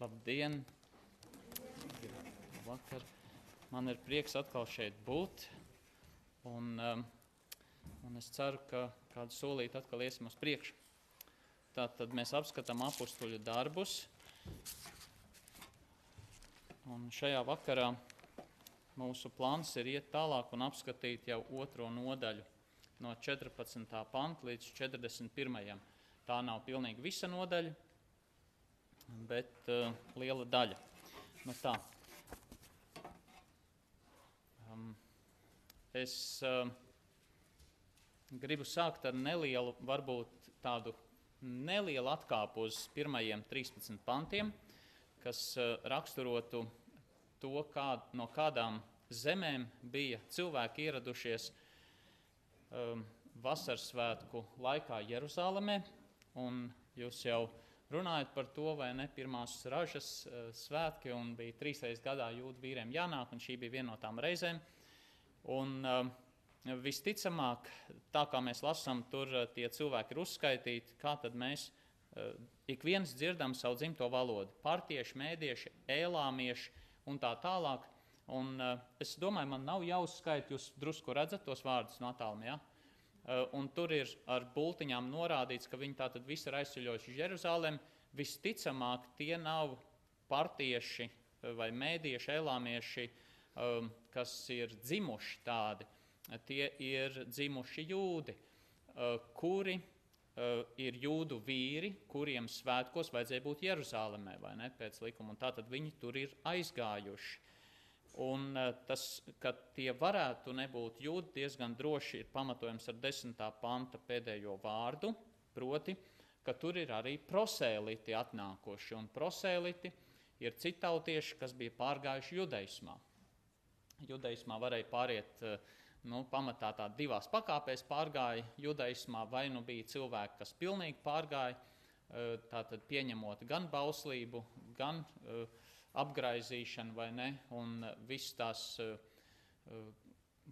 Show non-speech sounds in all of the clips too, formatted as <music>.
Labdien! Vakar. Man ir prieks atkal šeit būt. Un, um, un es ceru, ka kādu solīti atkal iesim uz priekšu. Tātad mēs apskatām apakstuļu darbus. Un šajā vakarā mūsu plāns ir iet tālāk un apskatīt jau otro nodaļu no 14. panta līdz 41. Tā nav pilnīgi visa nodaļa, bet uh, liela daļa. Nu, tā. Um, es uh, gribu sākt ar nelielu, varbūt tādu nelielu atkāpu uz pirmajiem 13 pantiem, kas uh, raksturotu to, kā, no kādām zemēm bija cilvēki ieradušies um, vasaras svētku laikā Jeruzalemē. Jūs jau runājat par to, vai ne pirmās ražas uh, svētki, un bija trīsreiz gadā jūdu vīriem jānāk, un šī bija viena no tām reizēm. Un, uh, visticamāk, tā kā mēs lasām, tur uh, tie cilvēki ir uzskaitīti, kā tad mēs ik viens dzirdam savu dzimto valodu - partieši, mēdieši, ēlāmieši un tā tālāk. Un, es domāju, man nav jāuzskaita, jūs drusku redzat tos vārdus no attālumiem. Ja? Eh, un tur ir ar bultiņām norādīts, ka viņi tātad visi ir aizceļojuši uz Jeruzalem. Visticamāk, tie nav partieši eh, vai mēdieši, elāmieši, um, kas ir dzimuši tādi. Tie ir dzimuši jūdi, uh, kuri uh, ir jūdu vīri, kuriem svētkos vajadzēja būt Jeruzalemē vai ne pēc likuma. Un tātad viņi tur ir aizgājuši. Un eh, tas, ka tie varētu nebūt jūti, diezgan droši ir pamatojams ar 10. panta pēdējo vārdu, proti, ka tur ir arī prosēliti atnākoši, un prosēliti ir citautieši, kas bija pārgājuši judaismā. Judaismā varēja pāriet, eh, nu, pamatā tā divās pakāpēs pārgāja judaismā, vai nu bija cilvēki, kas pilnīgi pārgāja, eh, tātad pieņemot gan bauslību, gan uh, apgraizīšana vai ne, un viss tās uh,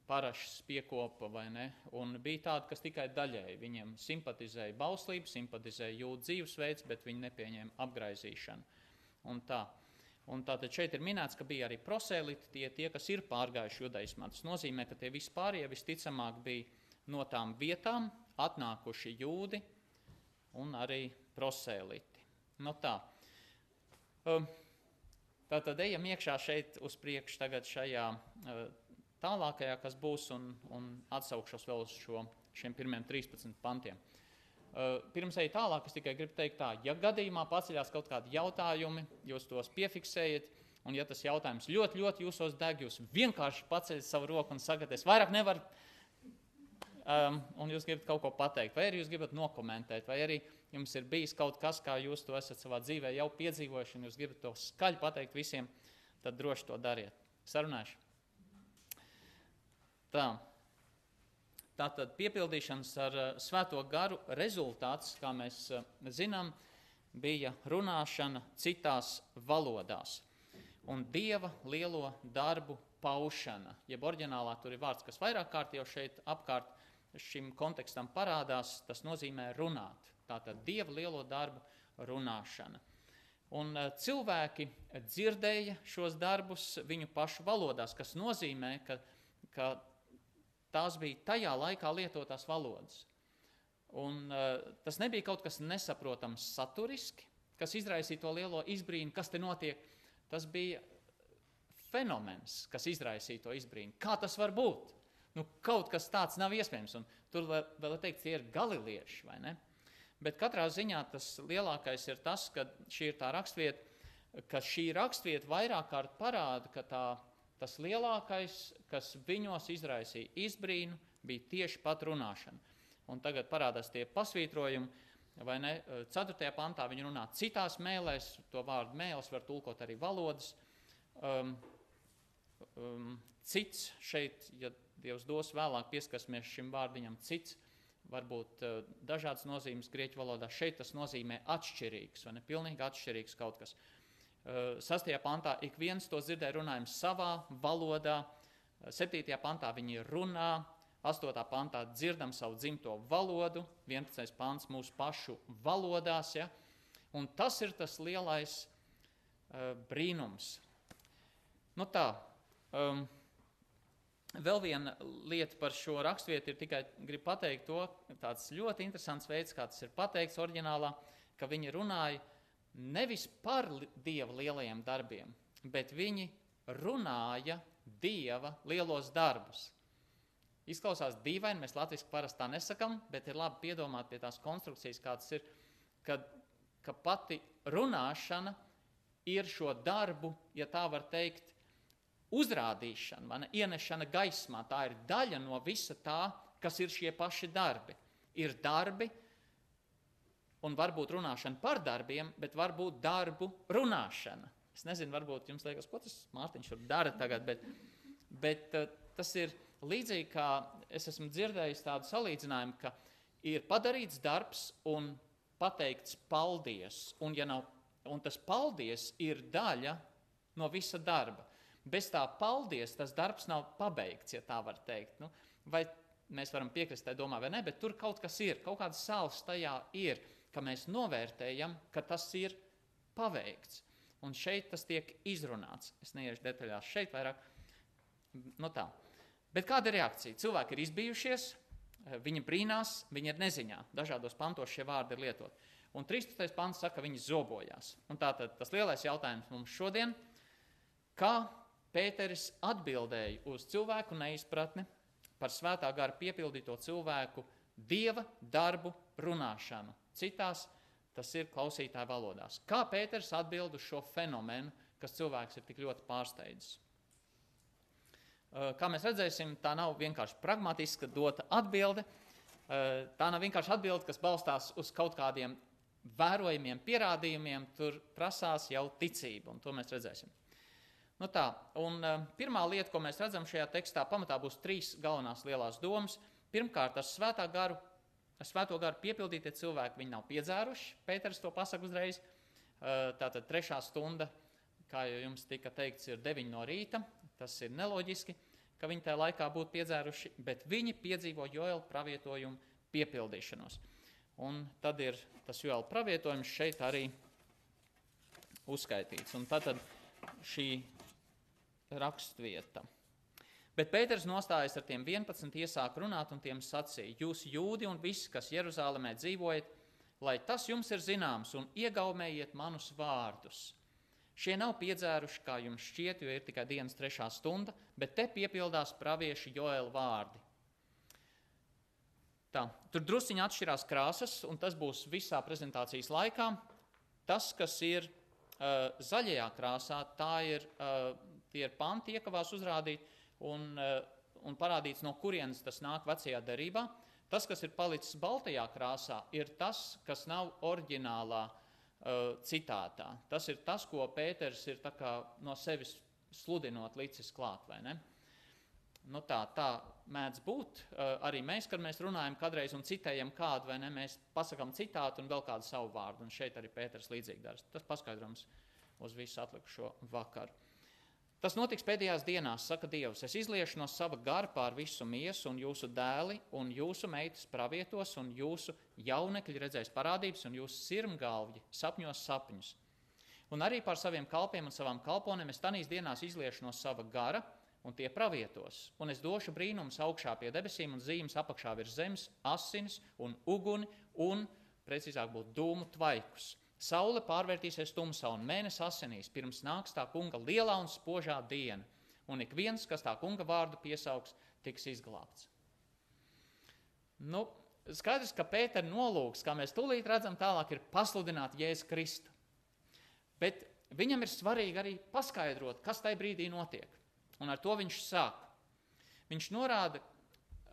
parašas piekopa vai ne, un bija tādi, kas tikai daļēji viņiem simpatizēja bauslību, simpatizēja jūtu dzīvesveids, bet viņi nepieņēma apgraizīšanu. Un tā. Un tātad šeit ir minēts, ka bija arī prosēliti, tie, tie kas ir pārgājuši judaismā. Tas nozīmē, ka tie vispārējie visticamāk bija no tām vietām atnākuši jūdi un arī prosēliti. No nu tā. Um, Tātad ejam iekšā šeit uz priekšu tagad šajā eh, tālākajā, kas būs, un, un atsaukšos vēl uz šo, šiem pirmiem 13 pantiem. Eh, pirms eju tālāk, es tikai gribu teikt tā, ja gadījumā paceļās kaut kādi jautājumi, jūs tos piefiksējat, un ja tas jautājums ļoti, ļoti jūsos deg, jūs vienkārši paceļat savu roku un sakat, es vairāk nevaru um, un jūs gribat kaut ko pateikt, vai arī jūs gribat nokomentēt, vai arī jums ir bijis kaut kas, kā jūs to esat savā dzīvē jau piedzīvojuši, un jūs gribat to skaļi pateikt visiem, tad droši to dariet. Sarunāšu. Tā. Tātad piepildīšanas ar uh, svēto garu rezultāts, kā mēs uh, zinām, bija runāšana citās valodās un dieva lielo darbu paušana. Jeb oriģinālā tur ir vārds, kas vairāk kārt jau šeit apkārt šim kontekstam parādās, tas nozīmē runāt. Tātad dieva lielo darbu runāšana. Un eh, cilvēki dzirdēja šos darbus viņu pašu valodās, kas nozīmē, ka, ka tās bija tajā laikā lietotās valodas. Un, uh, tas nebija kaut kas nesaprotams saturiski, kas izraisīja to lielo izbrīnu, kas te notiek. Tas bija fenomens, kas izraisīja to izbrīnu. Kā tas var būt? Nu, kaut kas tāds nav iespējams. Un tur vēl, vēl teikt, tie ir galilieši, vai ne? Bet katrā ziņā tas lielākais ir tas, ka šī ir tā rakstvieta, ka šī rakstvieta vairāk kārt parāda, ka tā, tas lielākais, kas viņos izraisīja izbrīnu, bija tieši pat runāšana. Un tagad parādās tie pasvītrojumi, vai ne? Ceturtajā pantā viņi runā citās mēlēs, to vārdu mēls var tulkot arī valodas. Um, um, cits šeit, ja Dievs dos vēlāk pieskarsimies šim vārdiņam cits, varbūt uh, dažādas nozīmes grieķu valodā. Šeit tas nozīmē atšķirīgs, vai ne pilnīgi atšķirīgs kaut kas. Uh, sastajā pantā ik viens to dzirdēja runājumu savā valodā, uh, septītajā pantā viņi runā, astotā pantā dzirdam savu dzimto valodu, 11. pants mūsu pašu valodās, ja? un tas ir tas lielais uh, brīnums. Nu tā, um, vēl viena lieta par šo raksturvietu ir tikai gribu pateikt to, tāds ļoti interesants veids, kā tas ir pateikts oriģinālā, ka viņi runāja nevis par Dieva lielajiem darbiem, bet viņi runāja Dieva lielos darbus. Izklausās dīvaini, mēs latviešu parasti tā nesakām, bet ir labi piedomāt pie tās konstrukcijas, kādas ir, kad, ka pati runāšana ir šo darbu, ja tā var teikt, uzrādīšana, mana ienešana gaismā. Tā ir daļa no visa tā, kas ir šie paši darbi. Ir darbi, un varbūt runāšana par darbiem, bet varbūt darbu runāšana. Es nezinu, varbūt jums liekas, ko tas Mārtiņš tur dara tagad, bet, bet uh, tas ir līdzīgi kā es esmu dzirdējis tādu salīdzinājumu, ka ir padarīts darbs un pateikts paldies, un, ja nav, un tas paldies ir daļa no visa darba. Bez tā paldies tas darbs nav pabeigts, ja tā var teikt. Nu, vai mēs varam piekrist tai domā vai ne, bet tur kaut kas ir, kaut kāds sāls tajā ir, ka mēs novērtējam, ka tas ir paveikts. Un šeit tas tiek izrunāts. Es neiešu detaļās šeit vairāk. Nu tā. Bet kāda ir reakcija? Cilvēki ir izbijušies, viņi brīnās, viņi ir neziņā. Dažādos pantos šie vārdi ir lietot. Un 13. pants saka, ka viņi zobojās. Un tātad tas lielais jautājums mums šodien, kā Pēteris atbildēja uz cilvēku neizpratni par svētā gara piepildīto cilvēku dieva darbu runāšanu. Citās Tas ir klausītāju valodās. Kā Pēters atbild uz šo fenomenu, kas cilvēks ir tik ļoti pārsteidzis? Kā mēs redzēsim, tā nav vienkārši pragmatiska dota atbilde. Tā nav vienkārši atbilde, kas balstās uz kaut kādiem vērojumiem, pierādījumiem. Tur prasās jau ticība, un to mēs redzēsim. Nu tā, un, pirmā lieta, ko mēs redzam šajā tekstā, pamatā būs trīs galvenās lielās domas. Pirmkārt, ar svētā garu ar svēto garu piepildītie cilvēki, viņi nav piedzēruši. Pēters to pasaka uzreiz. Tātad trešā stunda, kā jau jums tika teikts, ir 9 no rīta. Tas ir neloģiski, ka viņi tajā laikā būtu piedzēruši, bet viņi piedzīvo Joela pravietojumu piepildīšanos. Un tad ir tas Joela pravietojums šeit arī uzskaitīts. Un tad šī rakstvieta. Bet Pēters nostājas ar tiem 11, iesāk runāt un tiem sacīja: Jūs, jūdi un visi, kas Jeruzalemē dzīvojat, lai tas jums ir zināms un iegaumējiet manus vārdus. Šie nav piedzēruši, kā jums šķiet, jo ir tikai dienas trešā stunda, bet te piepildās pravieši Joēla vārdi. Tā, tur drusciņi atšķirās krāsas, un tas būs visā prezentācijas laikā. Tas, kas ir uh, zaļajā krāsā, tā ir, uh, tie ir panti, iekavās uzrādīt, un, eh, un parādīts, no kurienes tas nāk vecajā derībā. Tas, kas ir palicis baltajā krāsā, ir tas, kas nav oriģinālā uh, citātā. Tas ir tas, ko Pēters ir no sevis sludinot līdzis klāt, vai ne? Nu tā, tā mēdz būt. Uh, arī mēs, kad mēs runājam kādreiz un citējam kādu, vai ne, mēs pasakām citātu un vēl kādu savu vārdu. Un šeit arī Pēters līdzīgi dara. Tas paskaidrojums uz visu atlikušo vakaru. Tas notiks pēdējās dienās, saka Dievs. Es izliešu no sava gara pār visu miesu, un jūsu dēli un jūsu meitas pravietos, un jūsu jaunekļi redzēs parādības, un jūsu sirmgalvji sapņos sapņus. Un arī pār saviem kalpiem un savām kalponēm es tanīs dienās izliešu no sava gara, un tie pravietos. Un es došu brīnumus augšā pie debesīm, un zīmes apakšā virs zemes, asinis un uguni, un, precīzāk, būtu dūmu tvaikus. Saule pārvērtīsies tumsā un mēnesis asinīs, pirms nāks tā kunga lielā un spožā diena, un ik viens, kas tā kunga vārdu piesaugs, tiks izglābts. Nu, skaidrs, ka Pētera nolūks, kā mēs tūlīt redzam, tālāk ir pasludināt Jēzu Kristu. Bet viņam ir svarīgi arī paskaidrot, kas tajā brīdī notiek. Un ar to viņš sāk. Viņš norāda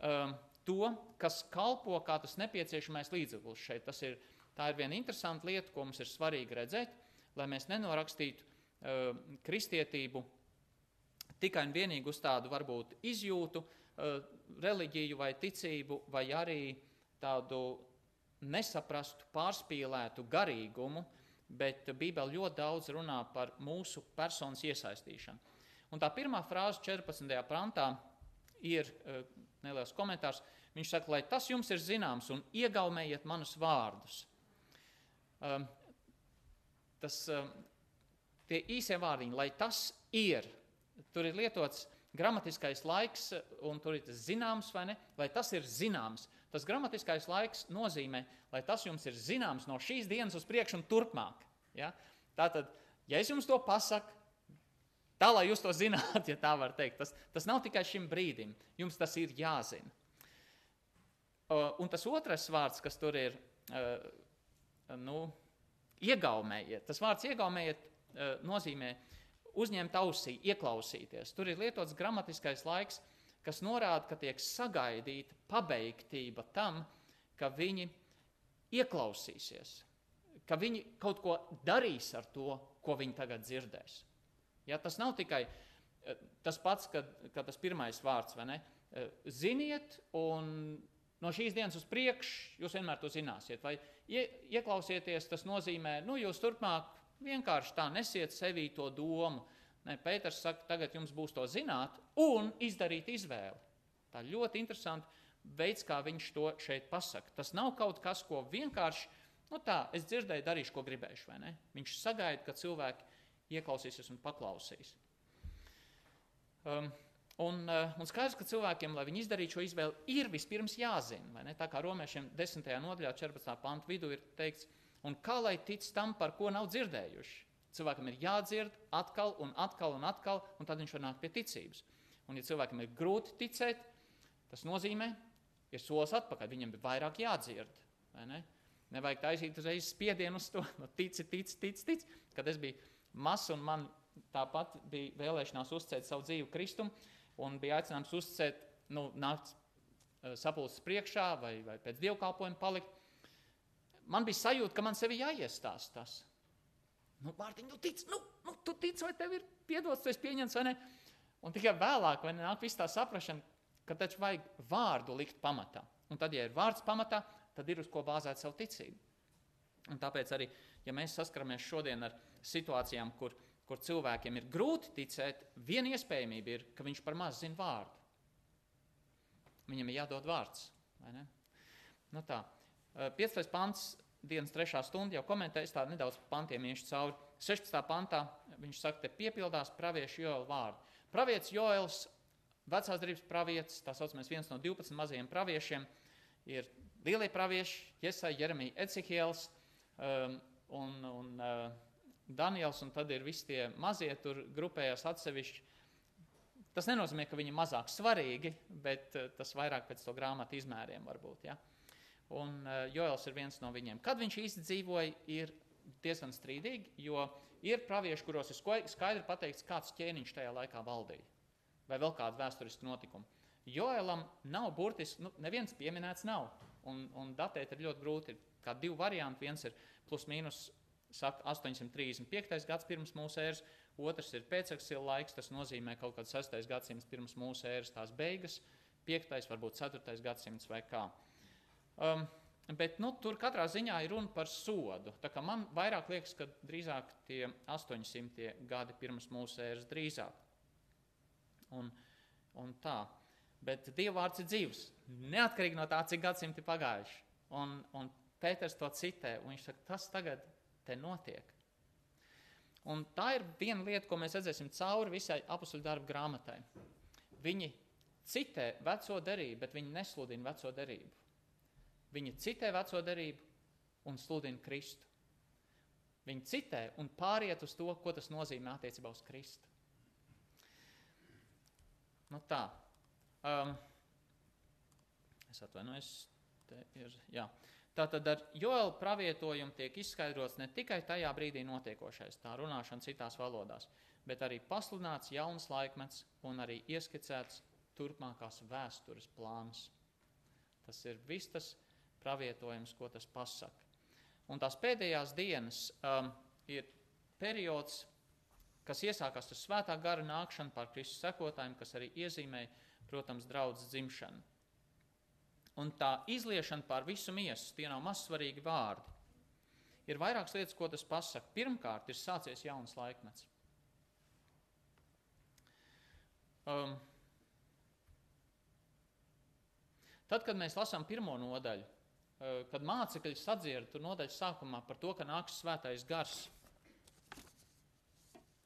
um, to, kas kalpo kā tas nepieciešamais līdzeklis šeit. Tas ir Tā ir viena interesanta lieta, ko mums ir svarīgi redzēt, lai mēs nenorakstītu uh, kristietību tikai un vienīgi uz tādu varbūt izjūtu, uh, reliģiju vai ticību, vai arī tādu nesaprastu, pārspīlētu garīgumu, bet Bībele ļoti daudz runā par mūsu personas iesaistīšanu. Un tā pirmā frāze 14. pantā ir uh, neliels komentārs. Viņš saka, lai tas jums ir zināms un iegaumējiet manus vārdus. Um, tas, um, tie īsie vārdiņi, lai tas ir. Tur ir lietots gramatiskais laiks, un tur ir tas zināms vai ne, vai tas ir zināms. Tas gramatiskais laiks nozīmē, lai tas jums ir zināms no šīs dienas uz priekšu un turpmāk. Ja? Tātad, ja es jums to pasaku, tā lai jūs to <laughs> zināt, ja tā var teikt, tas, tas nav tikai šim brīdim, jums tas ir jāzina. Un tas otrais vārds, kas tur ir, nu, iegaumējiet. Tas vārds iegaumējiet nozīmē uzņemt ausī, ieklausīties. Tur ir lietots gramatiskais laiks, kas norāda, ka tiek sagaidīta pabeigtība tam, ka viņi ieklausīsies, ka viņi kaut ko darīs ar to, ko viņi tagad dzirdēs. Ja, tas nav tikai eh, tas pats, kad, kad tas pirmais vārds, vai ne? Eh, ziniet, un no šīs dienas uz priekšu jūs vienmēr to zināsiet. Vai ie, ieklausieties, tas nozīmē, nu, jūs turpmāk vienkārši tā nesiet sevī to domu. Ne, Pēters saka, tagad jums būs to zināt un izdarīt izvēli. Tā ļoti interesanti veids, kā viņš to šeit pasaka. Tas nav kaut kas, ko vienkārši, nu tā, es dzirdēju, darīšu, ko gribēšu, vai ne? Viņš sagaida, ka cilvēki ieklausīsies un paklausīs. Um, un, uh, un skaidrs, ka cilvēkiem, lai viņi izdarītu šo izvēli, ir vispirms jāzina, vai? Tā kā romiešiem 10. nodaļā 14. pantu vidū ir teikts, un kā lai tic tam, par ko nav dzirdējuši. Cilvēkam ir jādzird atkal un atkal un atkal, un tad viņš var nākt pie ticības. Un, ja cilvēkam ir grūti ticēt, tas nozīmē, ir solis atpakaļ. Viņam ir vairāk jādzird. Ne? Nevajag taisīt uzreiz spiedienu uz to, no <laughs> tici, tici, tici, tici. Kad es biju mazs un man tāpat bija vēlēšanās uzcēt savu dzīvi Kristum, un bija aicinājums uzcēt, nu, nākt eh, sapulces priekšā vai, vai pēc dievkalpojuma palikt. Man bija sajūta, ka man sevi jāiestāst tas. Nu, Mārtiņ, tu tici, nu, nu, tu tici, vai tev ir piedots, tu esi pieņemts vai ne? Un tikai vēlāk, vai nāk viss tā saprašana, ka taču vajag vārdu likt pamatā. Un tad, ja ir vārds pamatā, tad ir uz ko bāzēt savu ticību. Un tāpēc arī, ja mēs saskaramies šodien ar situācijām, kur, kur cilvēkiem ir grūti ticēt, viena iespējamība ir, ka viņš par maz zina vārdu. Viņam ir jādod vārds. Nu tā. 15. pants dienas trešā stunda jau komentējas tā nedaudz pantiem iešu cauri. 16. pantā viņš saka, te piepildās praviešu Joela vārdu. Pravietis Joels, vecās darbības pravietis, tā saucamais viens no 12 mazajiem praviešiem, ir lielie pravieši, Iesai, Jeremija, Ecihiels um, un, un uh, Daniels, un tad ir visi tie mazie tur grupējās atsevišķi. Tas nenozīmē, ka viņi mazāk svarīgi, bet uh, tas vairāk pēc to grāmatu izmēriem varbūt. Ja? un uh, Joels ir viens no viņiem. Kad viņš īsti dzīvoja, ir diezgan strīdīgi, jo ir pravieši, kuros ir skaidri pateikts, kāds ķēniņš tajā laikā valdīja, vai vēl kāda vēsturiska notikuma. Joelam nav burtiski, nu, neviens pieminēts nav, un, un datēt ir ļoti grūti. Ir kā divi varianti, viens ir plus mīnus saka 835. gads pirms mūsu ēras, otrs ir pēceksila laiks, tas nozīmē kaut kāds 6. gadsimts pirms mūsu ēras tās beigas, 5. varbūt 4. gadsimts vai kā. Um, Bet nu, tur katrā ziņā ir runa par sodu. Man vairāk liekas, ka drīzāk tie 800 gadi pirms mūsu ēras drīzāk. Un, un tā. Bet Dieva vārds ir dzīves. Neatkarīgi no tā, cik gadsimti pagājuši. Un, un Pēters to citē, un viņš saka, tas tagad te notiek. Un tā ir viena lieta, ko mēs redzēsim cauri visai apakšu darbu grāmatai. Viņi citē veco derību, bet viņi nesludina veco derību. Viņi citē veco derību un sludina Kristu. Viņi citē un pāriet uz to, ko tas nozīmē attiecībā uz Kristu. Nu tā. Um, es atvainojos. Ir, jā. Tātad ar Joela pravietojumu tiek izskaidrots ne tikai tajā brīdī notiekošais, tā runāšana citās valodās, bet arī pasludināts jauns laikmets un arī ieskicēts turpmākās vēstures plāns. Tas ir viss tas, pravietojums, ko tas pasaka. Un tās pēdējās dienas um, ir periods, kas iesākās ar svētā gara nākšanu pār Kristus sekotājiem, kas arī iezīmē, protams, draudzes dzimšanu. Un tā izliešana pār visu miesu, tie nav mazsvarīgi vārdi. Ir vairākas lietas, ko tas pasaka. Pirmkārt, ir sācies jauns laikmets. Um, tad, kad mēs lasām pirmo nodaļu, Eh, kad mācekļi sadzird tur nodaļas sākumā par to, ka nāks svētais gars.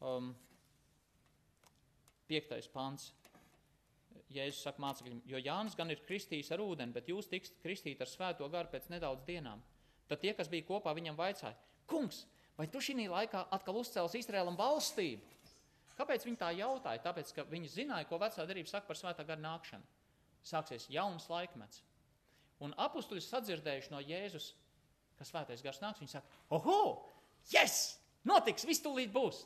um, piektais pants. Jēzus saka mācekļiem, jo Jānis gan ir kristījis ar ūdeni, bet jūs tiksiet kristīti ar svēto garu pēc nedaudz dienām. Tad tie, kas bija kopā, viņam vaicāja, kungs, vai tu šī laikā atkal uzcels Izraēlam valstību? Kāpēc viņi tā jautāja? Tāpēc, ka viņi zināja, ko vecā darība saka par svētā gara nākšanu. Sāksies jauns laikmets. Un apstuļi sadzirdējuši no Jēzus, ka svētais gars nāks, viņi saka, oho, yes, notiks, viss tūlīt būs.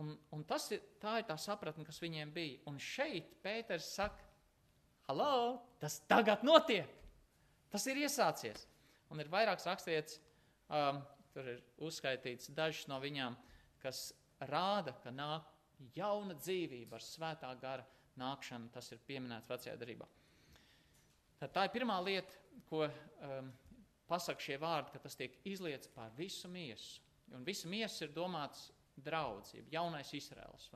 Un, un tas ir, tā ir tā sapratne, kas viņiem bija. Un šeit Pēters saka, halo, tas tagad notiek. Tas ir iesācies. Un ir vairākas rakstīts, um, tur ir uzskaitīts dažas no viņām, kas rāda, ka nāk jauna dzīvība ar svētā gara nākšanu. Tas ir pieminēts vecajā darbā. Tad tā ir pirmā lieta, ko um, pasaka šie vārdi, ka tas tiek izlietas pār visu miesu. Un visa miesa ir domāts draudzība, jaunais Izraels.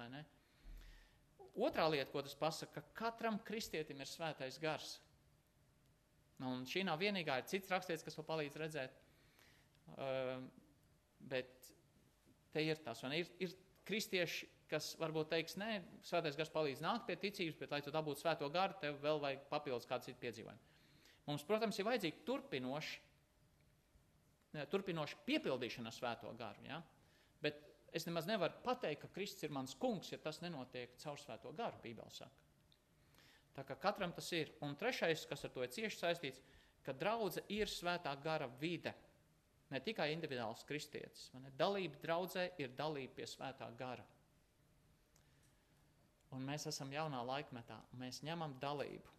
Otrā lieta, ko tas pasaka, ka katram kristietim ir svētais gars. Nu, un šī nav vienīgā, ir cits rakstīts, kas to palīdz redzēt. Uh, bet te ir tas, un ir, ir kristieši, kas varbūt teiks, nē, svētais gars palīdz nākt pie ticības, bet, lai tu dabūtu svēto garu, tev vēl vajag papildus kādu citu piedzīvojumu. Mums, protams, ir vajadzīgi turpinoši, turpinoši piepildīšana ar svēto garu. Ja? Bet Es nemaz nevaru pateikt, ka Kristus ir mans kungs, ja tas nenotiek caur svēto garu, Bībelē saka. Tā kā katram tas ir. Un trešais, kas ar to ir cieši saistīts, ka draudzene ir svētā gara vide. Ne tikai individuāls kristietis. Dalība draudzē ir dalība pie svētā gara. Un mēs esam jaunā laikmetā, mēs ņemam dalību.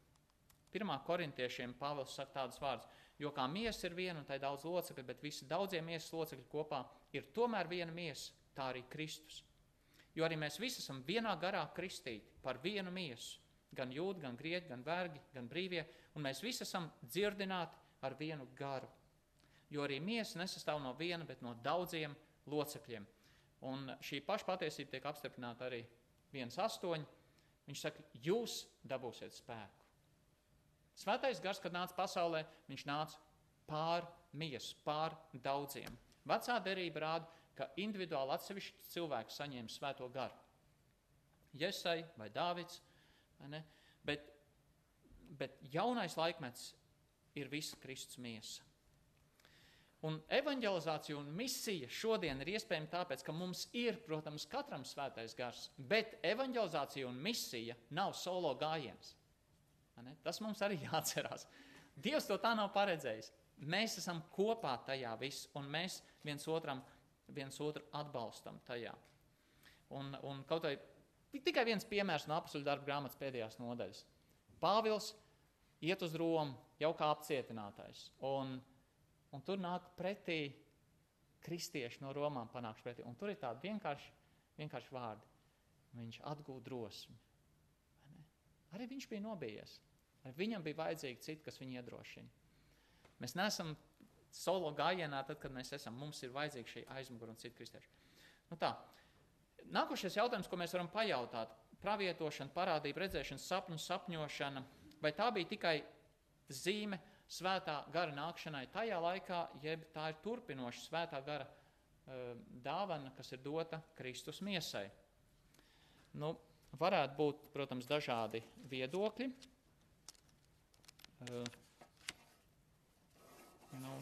Pirmā korintiešiem Pāvils saka tādus vārdus, jo kā miesa ir viena un tai daudz locekļu, bet visi daudzie miesas locekļi kopā ir tomēr viena miesa tā arī Kristus. Jo arī mēs visi esam vienā garā kristīti par vienu miesu. Gan jūdi, gan grieķi, gan vergi, gan brīvie, un mēs visi esam dzirdināti ar vienu garu. Jo arī miesa nesastāv no viena, bet no daudziem locekļiem. Un šī paša patiesība tiek apstiprināta arī 1,8. Viņš saka, jūs dabūsiet spēku. Svētais gars, kad nāca pasaulē, viņš nāca pār miesu, pār daudziem. Vecā derība rāda, ka individuāli atsevišķi cilvēki saņēma svēto garu. Iesai vai Dāvids, vai ne? bet, bet jaunais laikmets ir visa Kristus miesa. Un evanģelizācija un misija šodien ir iespējama tāpēc, ka mums ir, protams, katram svētais gars, bet evanģelizācija un misija nav solo gājiens. Tas mums arī <laughs> jāatcerās. Dievs to tā nav paredzējis. Mēs esam kopā tajā viss, un mēs viens otram viens otru atbalstam tajā. Un, un kaut vai tikai viens piemērs no apakšu darba grāmatas pēdējās nodaļas. Pāvils iet uz Romu jau kā apcietinātais, un, un tur nāk pretī kristieši no Romām panākšu pretī. Un tur ir tādi vienkārši, vienkārši vārdi. Viņš atgūst drosmi. Arī viņš bija nobijies. Arī viņam bija vajadzīgi citi, kas viņu iedrošina. Mēs neesam solo gājienā, tad, kad mēs esam, mums ir vajadzīga šī aizmugure un citi kristieši. Nu tā. Nākošais jautājums, ko mēs varam pajautāt, pravietošana, parādība, redzēšana, sapņu, sapņošana, vai tā bija tikai zīme svētā gara nākšanai tajā laikā, jeb tā ir turpinoša svētā gara uh, dāvana, kas ir dota Kristus miesai. Nu, varētu būt, protams, dažādi viedokļi. Uh, nu,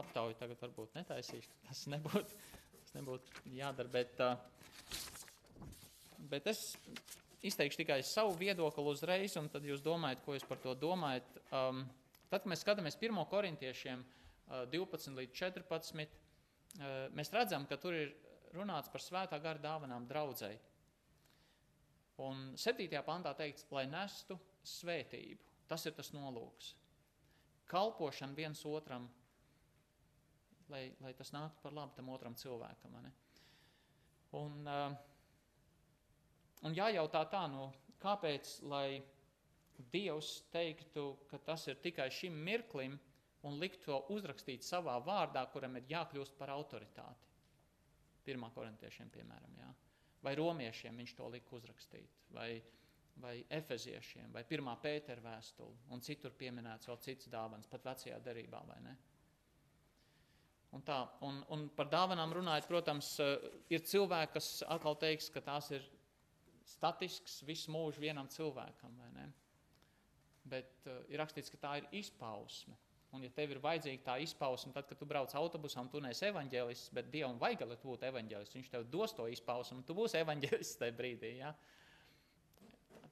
aptauju tagad varbūt netaisīšu, tas nebūtu, tas nebūtu jādara, bet, bet es izteikšu tikai savu viedokli uzreiz, un tad jūs domājat, ko jūs par to domājat. Um, tad, kad mēs skatāmies 1. korintiešiem 12 līdz 14, mēs redzam, ka tur ir runāts par svētā gara dāvanām draudzēji. Un 7. pantā teikts, lai nestu svētību. Tas ir tas nolūks. Kalpošana viens otram lai, lai tas nāktu par labu tam otram cilvēkam. Un, uh, un jājautā tā, nu, kāpēc, lai Dievs teiktu, ka tas ir tikai šim mirklim un likt to uzrakstīt savā vārdā, kuram ir jākļūst par autoritāti. Pirmā korintiešiem, piemēram, jā. vai romiešiem viņš to lika uzrakstīt, vai, vai efeziešiem, vai pirmā pētera vēstuli, un citur pieminēts vēl cits dāvans, pat vecajā derībā, vai ne? Un, tā, un, un par dāvanām runājot, protams, uh, ir cilvēki, kas atkal teiks, ka tās ir statisks visu mūžu vienam cilvēkam. Bet uh, ir rakstīts, ka tā ir izpausme. Un, ja tev ir vajadzīga tā izpausme, tad, kad tu brauc autobusā un tu neesi evanģēlists, bet Dievam vajag, lai tu būtu evanģēlists, viņš tev dos to izpausmu, un tu būsi <laughs> evanģēlists tajā brīdī. Ja?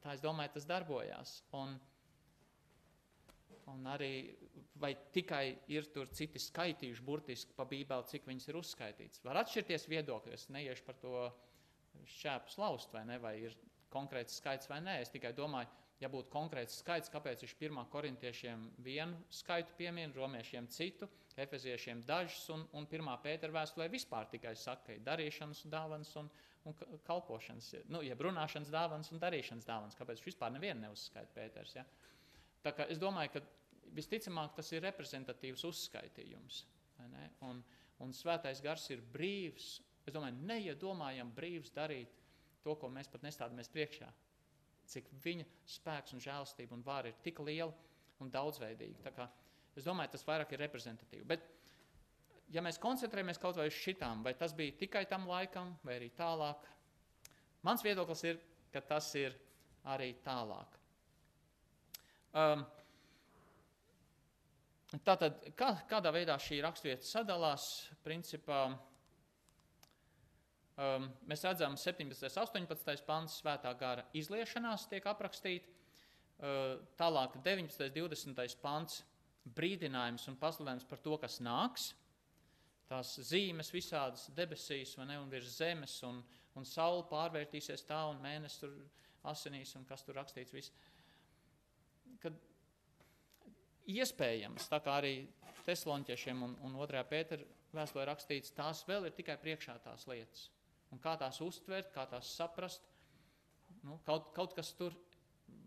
Tā es domāju, tas darbojās. Un, un arī vai tikai ir tur citi skaitījuši burtiski pa bībeli, cik viņas ir uzskaitīts. Var atšķirties viedokļi, es neiešu par to šķēpu slaust, vai ne, vai ir konkrēts skaits vai nē. Es tikai domāju, ja būtu konkrēts skaits, kāpēc viņš pirmā korintiešiem vienu skaitu piemin, romiešiem citu, efeziešiem dažus, un, un pirmā pētera vēstulē vispār tikai saka, ka darīšanas dāvans un, un kalpošanas, nu, jeb runāšanas dāvans un darīšanas dāvans. Kāpēc viņš vispār nevienu neuzskaita pēters? Ja? Tā kā es domāju, ka visticamāk tas ir reprezentatīvs uzskaitījums. Un, un svētais gars ir brīvs. Es domāju, neiedomājam brīvs darīt to, ko mēs pat nestādamies priekšā cik viņa spēks un žēlastība un vāra ir tik liela un daudzveidīga. Kā, es domāju, tas vairāk ir reprezentatīvi. Bet, ja mēs koncentrējamies kaut vai uz šitām, vai tas bija tikai tam laikam, vai arī tālāk, mans viedoklis ir, ka tas ir arī tālāk. Um, tātad, kā, kādā veidā šī raksturvieta sadalās, principā, Um, mēs redzam, 17. un 18. pāns svētā gara izliešanās tiek aprakstīta. Uh, tālāk 19. un 20. pāns brīdinājums un pasludinājums par to, kas nāks. Tās zīmes visādas debesīs ne, un virs zemes, un, un saule pārvērtīsies tā, un mēnesis tur asinīs, un kas tur rakstīts. Viss. Iespējams, tā kā arī Teslonķiešiem un, un 2. pētera vēstulē rakstīts, tās vēl ir tikai priekšā tās lietas un kā tās uztvert, kā tās saprast. Nu, kaut, kaut kas tur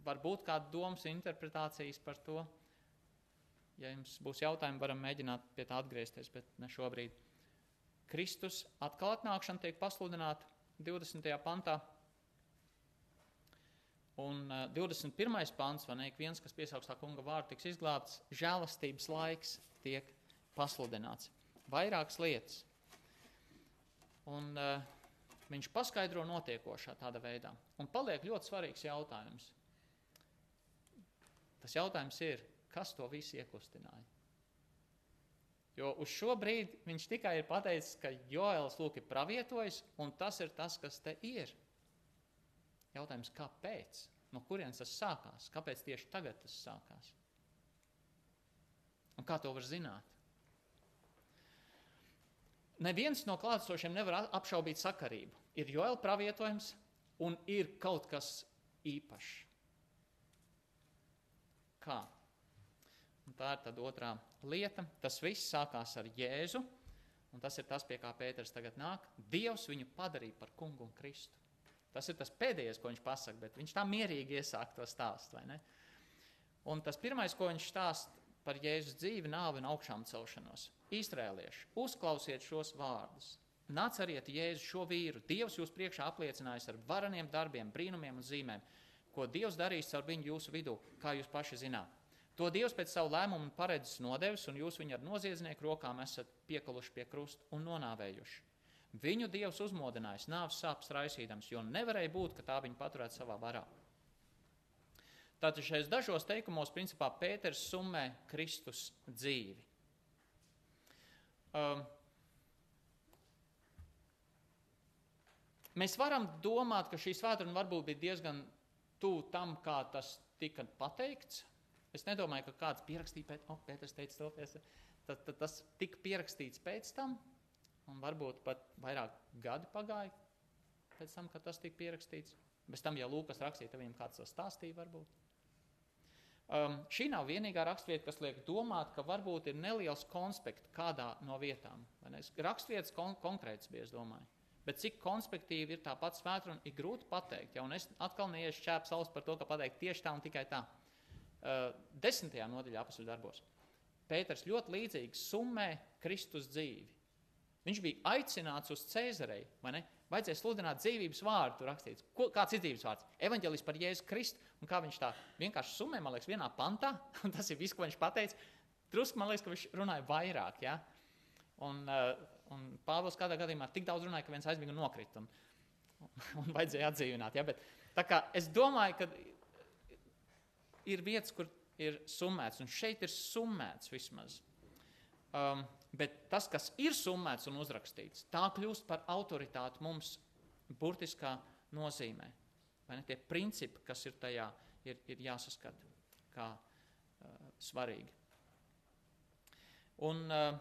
var būt kāda domas interpretācijas par to. Ja jums būs jautājumi, varam mēģināt pie tā atgriezties, bet ne šobrīd. Kristus atkal atnākšana tiek pasludināta 20. pantā. Un uh, 21. pants, vai ne, ik viens, kas piesaugs tā kunga vārdu, tiks izglābts, žēlastības laiks tiek pasludināts. Vairākas lietas. Un uh, Viņš paskaidro notiekošā tādā veidā. Un paliek ļoti svarīgs jautājums. Tas jautājums ir, kas to visu iekustināja? Jo uz šo brīdi viņš tikai ir pateicis, ka Joēls lūk ir pravietojis, un tas ir tas, kas te ir. Jautājums, kāpēc? No kurienes tas sākās? Kāpēc tieši tagad tas sākās? Un kā to var zināt? Neviens no klātesošiem nevar apšaubīt sakarību. Ir Joēla pravietojums un ir kaut kas īpašs. Kā? Un tā ir tad otrā lieta. Tas viss sākās ar Jēzu, un tas ir tas, pie kā Pēters tagad nāk. Dievs viņu padarīja par kungu un Kristu. Tas ir tas pēdējais, ko viņš pasaka, bet viņš tā mierīgi iesāk to stāstu. Un tas pirmais, ko viņš stāsta par Jēzus dzīvi, nāvi un augšām celšanos. Izrēlieši, uzklausiet šos vārdus. Nācariet Jēzu šo vīru. Dievs jūs priekšā apliecinājis ar vareniem darbiem, brīnumiem un zīmēm, ko Dievs darīs ar viņu jūsu vidū, kā jūs paši zināt. To Dievs pēc savu lēmumu paredzes nodevis, un jūs viņu ar noziedznieku rokām esat piekaluši pie krusta un nonāvējuši. Viņu Dievs uzmodinājis nāves sāpes raisīdams, jo nevarēja būt, ka tā viņa paturētu savā varā. Tātad šajos dažos teikumos, principā, Pēters summē Kristus dzīvi. Um, mēs varam domāt, ka šī svētdiena varbūt bija diezgan tuvu tam, kā tas tika pateikts. Es nedomāju, ka kāds pierakstīja pēc, oh, Pēters teica to, tad tas tika pierakstīts pēc tam, un varbūt pat vairāk gadi pagāja pēc tam, kad tas tika pierakstīts. Bez tam, ja Lūkas rakstīja, viņam kāds to stāstīja varbūt. Um, šī nav vienīgā raksturvieta, kas liek domāt, ka varbūt ir neliels konspekts kādā no vietām. Raksturvietas kon konkrēts bija, es domāju. Bet cik konspektīvi ir tā pati svētdiena, ir grūti pateikt. Ja? Es atkal neiešu čēpu saules par to, ka pateikt tieši tā un tikai tā. Uh, desmitajā nodaļā apakšā darbos. Pēters ļoti līdzīgi summē Kristus dzīvi. Viņš bija aicināts uz Cēzarei, vai ne? Vajadzēja sludināt dzīvības vārdu, rakstīts. Ko, kāds ir dzīvības vārds? Evanģelis par Jēzu Kristu. Un kā viņš tā vienkārši summē, man liekas, vienā pantā, <laughs> un tas ir viss, ko viņš pateica. Drusku man liekas, ka viņš runāja vairāk. Ja? Un, uh, un Pāvils kādā gadījumā tik daudz runāja, ka viens aizmiga un nokrita. Un, <laughs> un, vajadzēja atdzīvināt. Ja? Bet, es domāju, ka ir vietas, kur ir summēts, un šeit ir summēts vismaz. Um, bet tas, kas ir summēts un uzrakstīts, tā kļūst par autoritāti mums burtiskā nozīmē. Vai ne? Tie principi, kas ir tajā, ir, ir jāsaskata kā uh, svarīgi. Un, uh,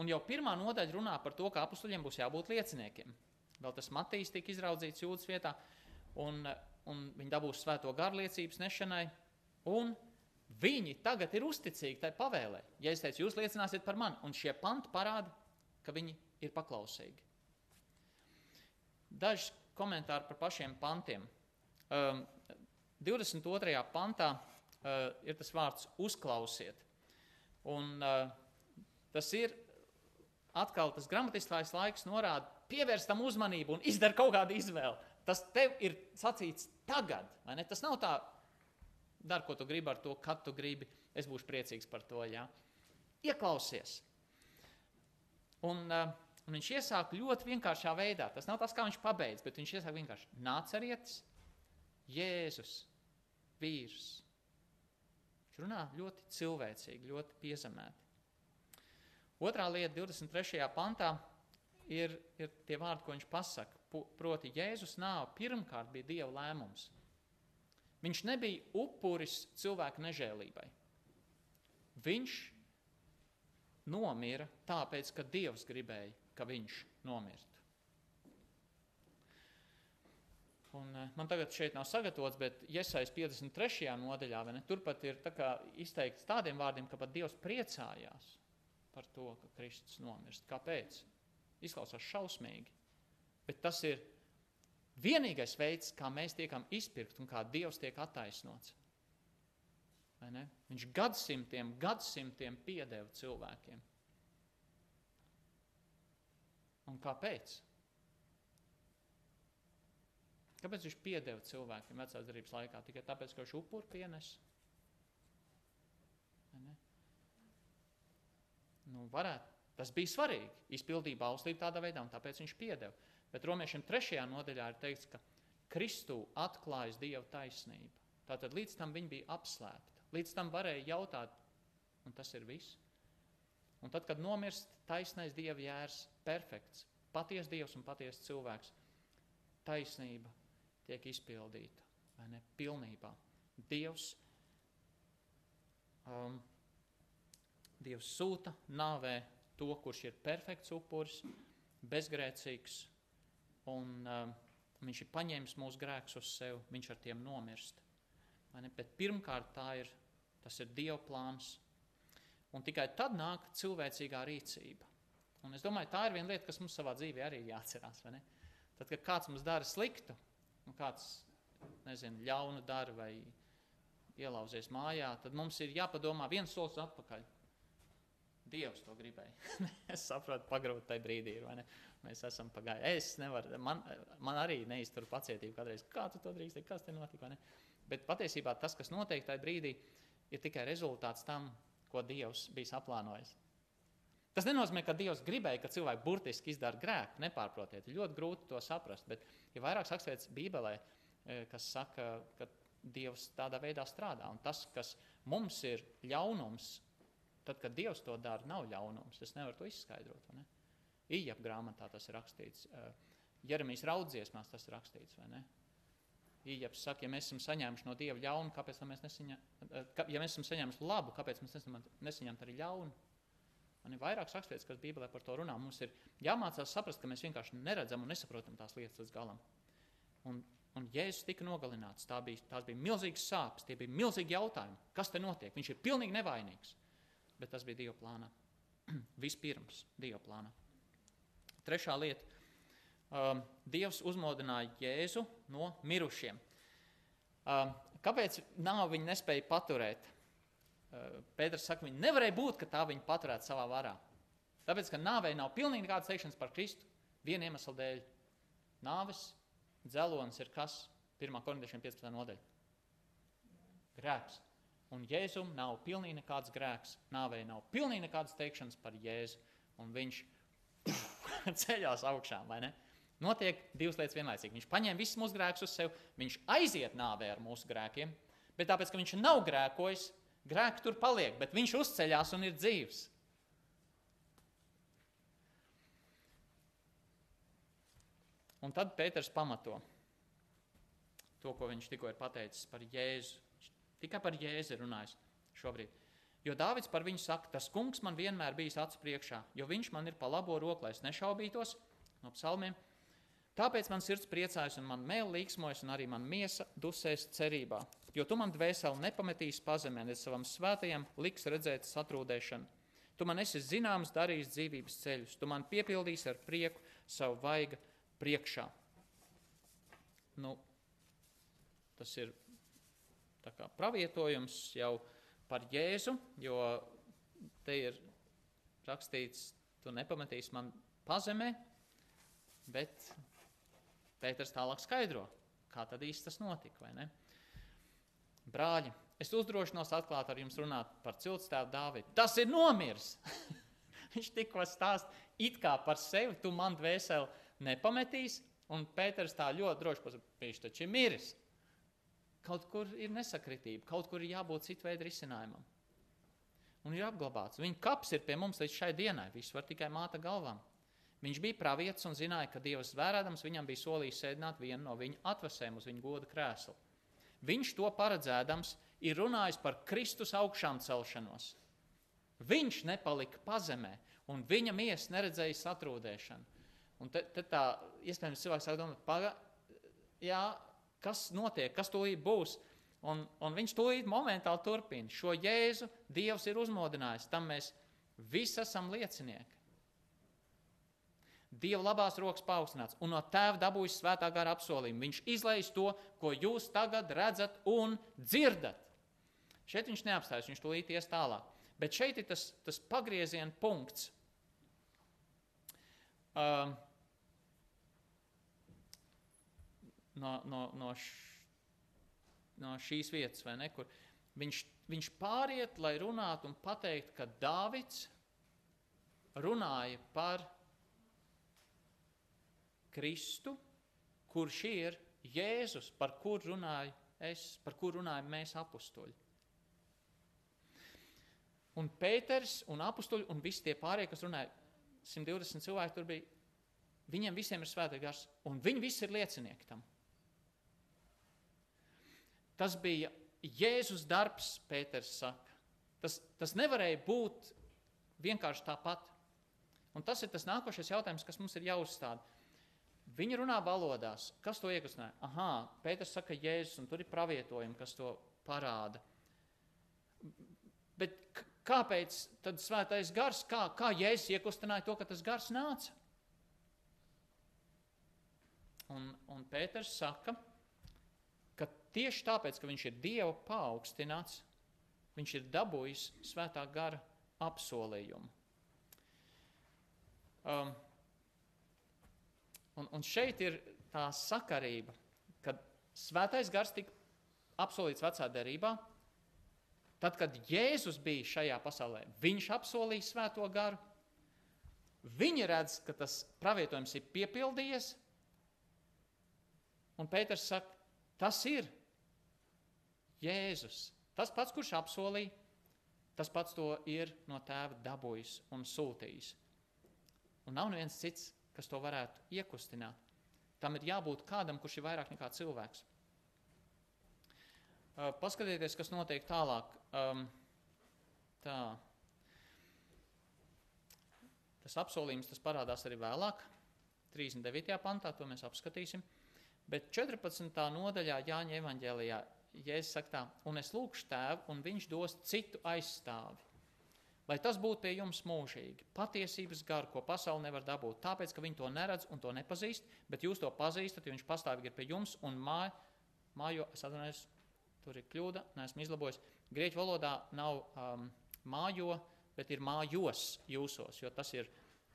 un jau pirmā nodaļa runā par to, ka apstuļiem būs jābūt lieciniekiem. Vēl tas Matīs tika izraudzīts jūtas vietā, un, un viņi dabūs svēto garliecības nešanai. Un viņi tagad ir uzticīgi tai pavēlē. Ja es teicu, jūs liecināsiet par mani, un šie panti parāda, ka viņi ir paklausīgi. Daži komentāri par pašiem pantiem. Um, 22. pantā uh, ir tas vārds uzklausiet. Un, uh, tas ir atkal tas gramatiskais laiks norāda, pievērs tam uzmanību un izdara kaut kādu izvēli. Tas tev ir sacīts tagad, vai ne? Tas nav tā, dari, ko tu gribi ar to, kad tu gribi. Es būšu priecīgs par to. Jā. Ieklausies. Un, uh, un viņš iesāk ļoti vienkāršā veidā. Tas nav tas, kā viņš pabeidz, bet viņš iesāk vienkārši nācerietis, Jēzus, vīrs. Viņš runā ļoti cilvēcīgi, ļoti piezemēti. Otrā lieta, 23. pantā, ir, ir tie vārdi, ko viņš pasaka. Proti, Jēzus nāve pirmkārt bija Dieva lēmums. Viņš nebija upuris cilvēku nežēlībai. Viņš nomira tāpēc, ka Dievs gribēja, ka viņš nomirtu. Un, eh, man tagad šeit nav sagatavots, bet iesaist 53. nodaļā, ne, turpat ir tā izteikts tādiem vārdiem, ka pat Dievs priecājās par to, ka Kristus nomirst. Kāpēc? Izklausās šausmīgi, bet tas ir vienīgais veids, kā mēs tiekam izpirkti un kā Dievs tiek attaisnots. Viņš gadsimtiem, gadsimtiem piedeva cilvēkiem. Un kāpēc? Kāpēc viņš piedeva cilvēkiem vecās darbības laikā? Tikai tāpēc, ka viņš upuri pienes. Nu, varētu Tas bija svarīgi. Izpildīja bauslību tādā veidā, un tāpēc viņš piedeva. Bet romiešiem trešajā nodaļā ir teikts, ka Kristū atklājas Dieva taisnība. Tātad līdz tam viņa bija apslēpta. Līdz tam varēja jautāt, un tas ir viss. Un tad, kad nomirst taisnais Dieva jērs, perfekts, patiesa Dievs un patiesa cilvēks, taisnība tiek izpildīta, vai ne, pilnībā. Dievs um, Dievs sūta nāvē to, kurš ir perfekts upuris, bezgrēcīgs, un um, viņš ir paņēmis mūsu grēkus uz sevi, viņš ar tiem nomirst. Bet pirmkārt, tā ir, tas ir Dieva plāns, un tikai tad nāk cilvēcīgā rīcība. Un es domāju, tā ir viena lieta, kas mums savā dzīvē arī jāatcerās. Tad, kad kāds mums dara sliktu, nu kāds, nezinu, ļaunu dara vai ielauzies mājā, tad mums ir jāpadomā viens solis atpakaļ. Dievs to gribēja. <laughs> es saprotu, pagrūti tajā brīdī ir. Mēs esam pagājuši. Es nevaru, man, man arī neiztur pacietību kādreiz. Kā tu to drīkst, kas te notika? Bet patiesībā tas, kas notiek tajā brīdī, ir tikai rezultāts tam, ko Dievs bija saplānojis. Tas nenozīmē, ka Dievs gribēja, ka cilvēki burtiski izdara grēku. Nepārprotiet, ļoti grūti to saprast. Bet ir ja vairākas raksturītas Bībelē, eh, kas saka, ka Dievs tādā veidā strādā. Un tas, kas mums ir ļaunums, Tad, kad Dievs to dara, nav ļaunums. Es nevaru to izskaidrot. Ne? Ijap grāmatā tas ir rakstīts. Jeremijas raudziesmās tas ir rakstīts. Ijaps saka, ja mēs esam saņēmuši no Dieva ļaunu, kāpēc mēs nesaņemam, ja mēs esam saņēmuši labu, kāpēc mēs nesaņemam arī ļaunu? Man ir vairākas raksturītas, kas Bībelē par to runā. Mums ir jāmācās saprast, ka mēs vienkārši neredzam un nesaprotam tās lietas līdz galam. Un, un Jēzus tika nogalināts. Tā bija, tās bija milzīgas sāpes, tie bija milzīgi jautājumi. Kas te notiek? Viņš ir pilnīgi nevainīgs bet tas bija Dieva plānā. <clears throat> Vispirms Dieva plānā. Trešā lieta. Um, Dievs uzmodināja Jēzu no mirušiem. Um, kāpēc nav viņa nespēja paturēt? Uh, Pēters saka, viņa nevarēja būt, ka tā viņa paturētu savā varā. Tāpēc, ka nāvei nav pilnīgi nekādas teikšanas par Kristu, viena iemesla dēļ. Nāves dzelonis ir kas? 1. korintiešiem 15. nodaļa. Grēks. Un Jēzum nav pilnīgi nekāds grēks, nāvei nav pilnīgi nekādas teikšanas par Jēzu. un viņš <laughs> ceļās augšā? Notiek divas lietas vienlaicīgi. Viņš paņem visus mūsu grēkus uz sevi, viņš aiziet nāvē ar mūsu grēkiem, bet tāpēc, ka viņš nav grēkojis, grēki tur paliek, bet viņš uzceļās un ir dzīves. Un tad Pēters pamato to, ko viņš tikko ir pateicis par Jēzu. Tikai par Jēzu runājis šobrīd. Jo Dāvids par viņu saka, tas kungs man vienmēr bijis acu priekšā, jo viņš man ir pa labo roku, lai es nešaubītos no psalmiem. Tāpēc man sirds priecājas un man mēl līksmojas un arī man miesa dusēs cerībā. Jo tu man dvēseli nepametīs pazemē, ne savam svētajam liks redzēt satrūdēšanu. Tu man esi zināms darījis dzīvības ceļus, tu man piepildīsi ar prieku savu vaigu priekšā. Nu, tas ir kā, pravietojums jau par Jēzu, jo te ir rakstīts, tu nepametīsi man pazemē, bet Pēters tālāk skaidro, kā tad īsti tas notika, vai ne? Brāļi, es uzdrošinos atklāt ar jums runāt par ciltstēvu Dāvidu. Tas ir nomirs! <laughs> Viņš tikko stāst it kā par sevi, tu man dvēseli nepametīs, un Pēters tā ļoti droši pasakā, viņš taču ir miris. Kaut kur ir nesakritība, kaut kur ir jābūt citu veidu risinājumam. Un ir apglabāts. Viņa kaps ir pie mums līdz šai dienai. Viss var tikai māta galvām. Viņš bija pravietis un zināja, ka Dievs vērādams viņam bija solījis sēdināt vienu no viņa atvasēm uz viņa goda krēslu. Viņš to paredzēdams ir runājis par Kristus augšām celšanos. Viņš nepalika pazemē, un viņa miesa neredzēja satrūdēšanu. Un te, te tā, iespējams, cilvēks sāk domāt, paga, jā, kas notiek, kas tūlīt būs. Un, un viņš tūlīt momentāli turpina. Šo jēzu Dievs ir uzmodinājis, tam mēs visi esam liecinieki. Dieva labās rokas paaugstināts un no tēva dabūjis svētā gara apsolījumu. Viņš izlaiž to, ko jūs tagad redzat un dzirdat. Šeit viņš neapstājas, viņš tūlīt ies tālāk. Bet šeit ir tas, tas pagrieziena punkts. Uh, no, no, no, š, no šīs vietas, vai ne? Kur viņš, viņš pāriet, lai runātu un pateiktu, ka Dāvids runāja par Kristu, kurš ir Jēzus, par kur runāju es, par kur runājam mēs apstuļi. Un Pēters un apstuļi un visi tie pārējie, kas runāja, 120 cilvēki tur bija, viņiem visiem ir svētais gars, un viņi visi ir liecinieki tam. Tas bija Jēzus darbs, Pēters saka. Tas, tas nevarēja būt vienkārši tāpat. Un tas ir tas nākošais jautājums, kas mums ir jāuzstāda. Viņi runā valodās. Kas to iekustināja? Aha, Pēters saka Jēzus, un tur ir pravietojumi, kas to parāda. Bet kāpēc tad svētais gars, kā, kā Jēzus iekustināja to, ka tas gars nāca? Un, un Pēters saka, Tieši tāpēc, ka viņš ir Dieva paaugstināts, viņš ir dabūjis svētā gara apsolījumu. Um, un, un šeit ir tā sakarība, kad svētais gars tika apsolīts vecā derībā. Tad, kad Jēzus bija šajā pasaulē, viņš apsolīja svēto garu. Viņi redz, ka tas pravietojums ir piepildījies. Un Pēters saka, tas ir Jēzus. Tas pats, kurš apsolīja, tas pats to ir no tēva dabūjis un sūtījis. Un nav neviens cits, kas to varētu iekustināt. Tam ir jābūt kādam, kurš ir vairāk nekā cilvēks. Uh, paskatieties, kas notiek tālāk. Um, tā. Tas apsolījums tas parādās arī vēlāk, 39. pantā, to mēs apskatīsim. Bet 14. nodaļā Jāņa evanģēlijā Jēzus saka tā, un es lūkšu tēvu, un viņš dos citu aizstāvi. Lai tas būtu pie jums mūžīgi, patiesības garu, ko pasaule nevar dabūt, tāpēc, ka viņi to neredz un to nepazīst, bet jūs to pazīstat, jo viņš pastāvīgi ir pie jums un māj, mājo, es atvainojos, tur ir kļūda, neesmu izlabojis. Grieķu valodā nav um, mājo, bet ir mājos jūsos, jo tas ir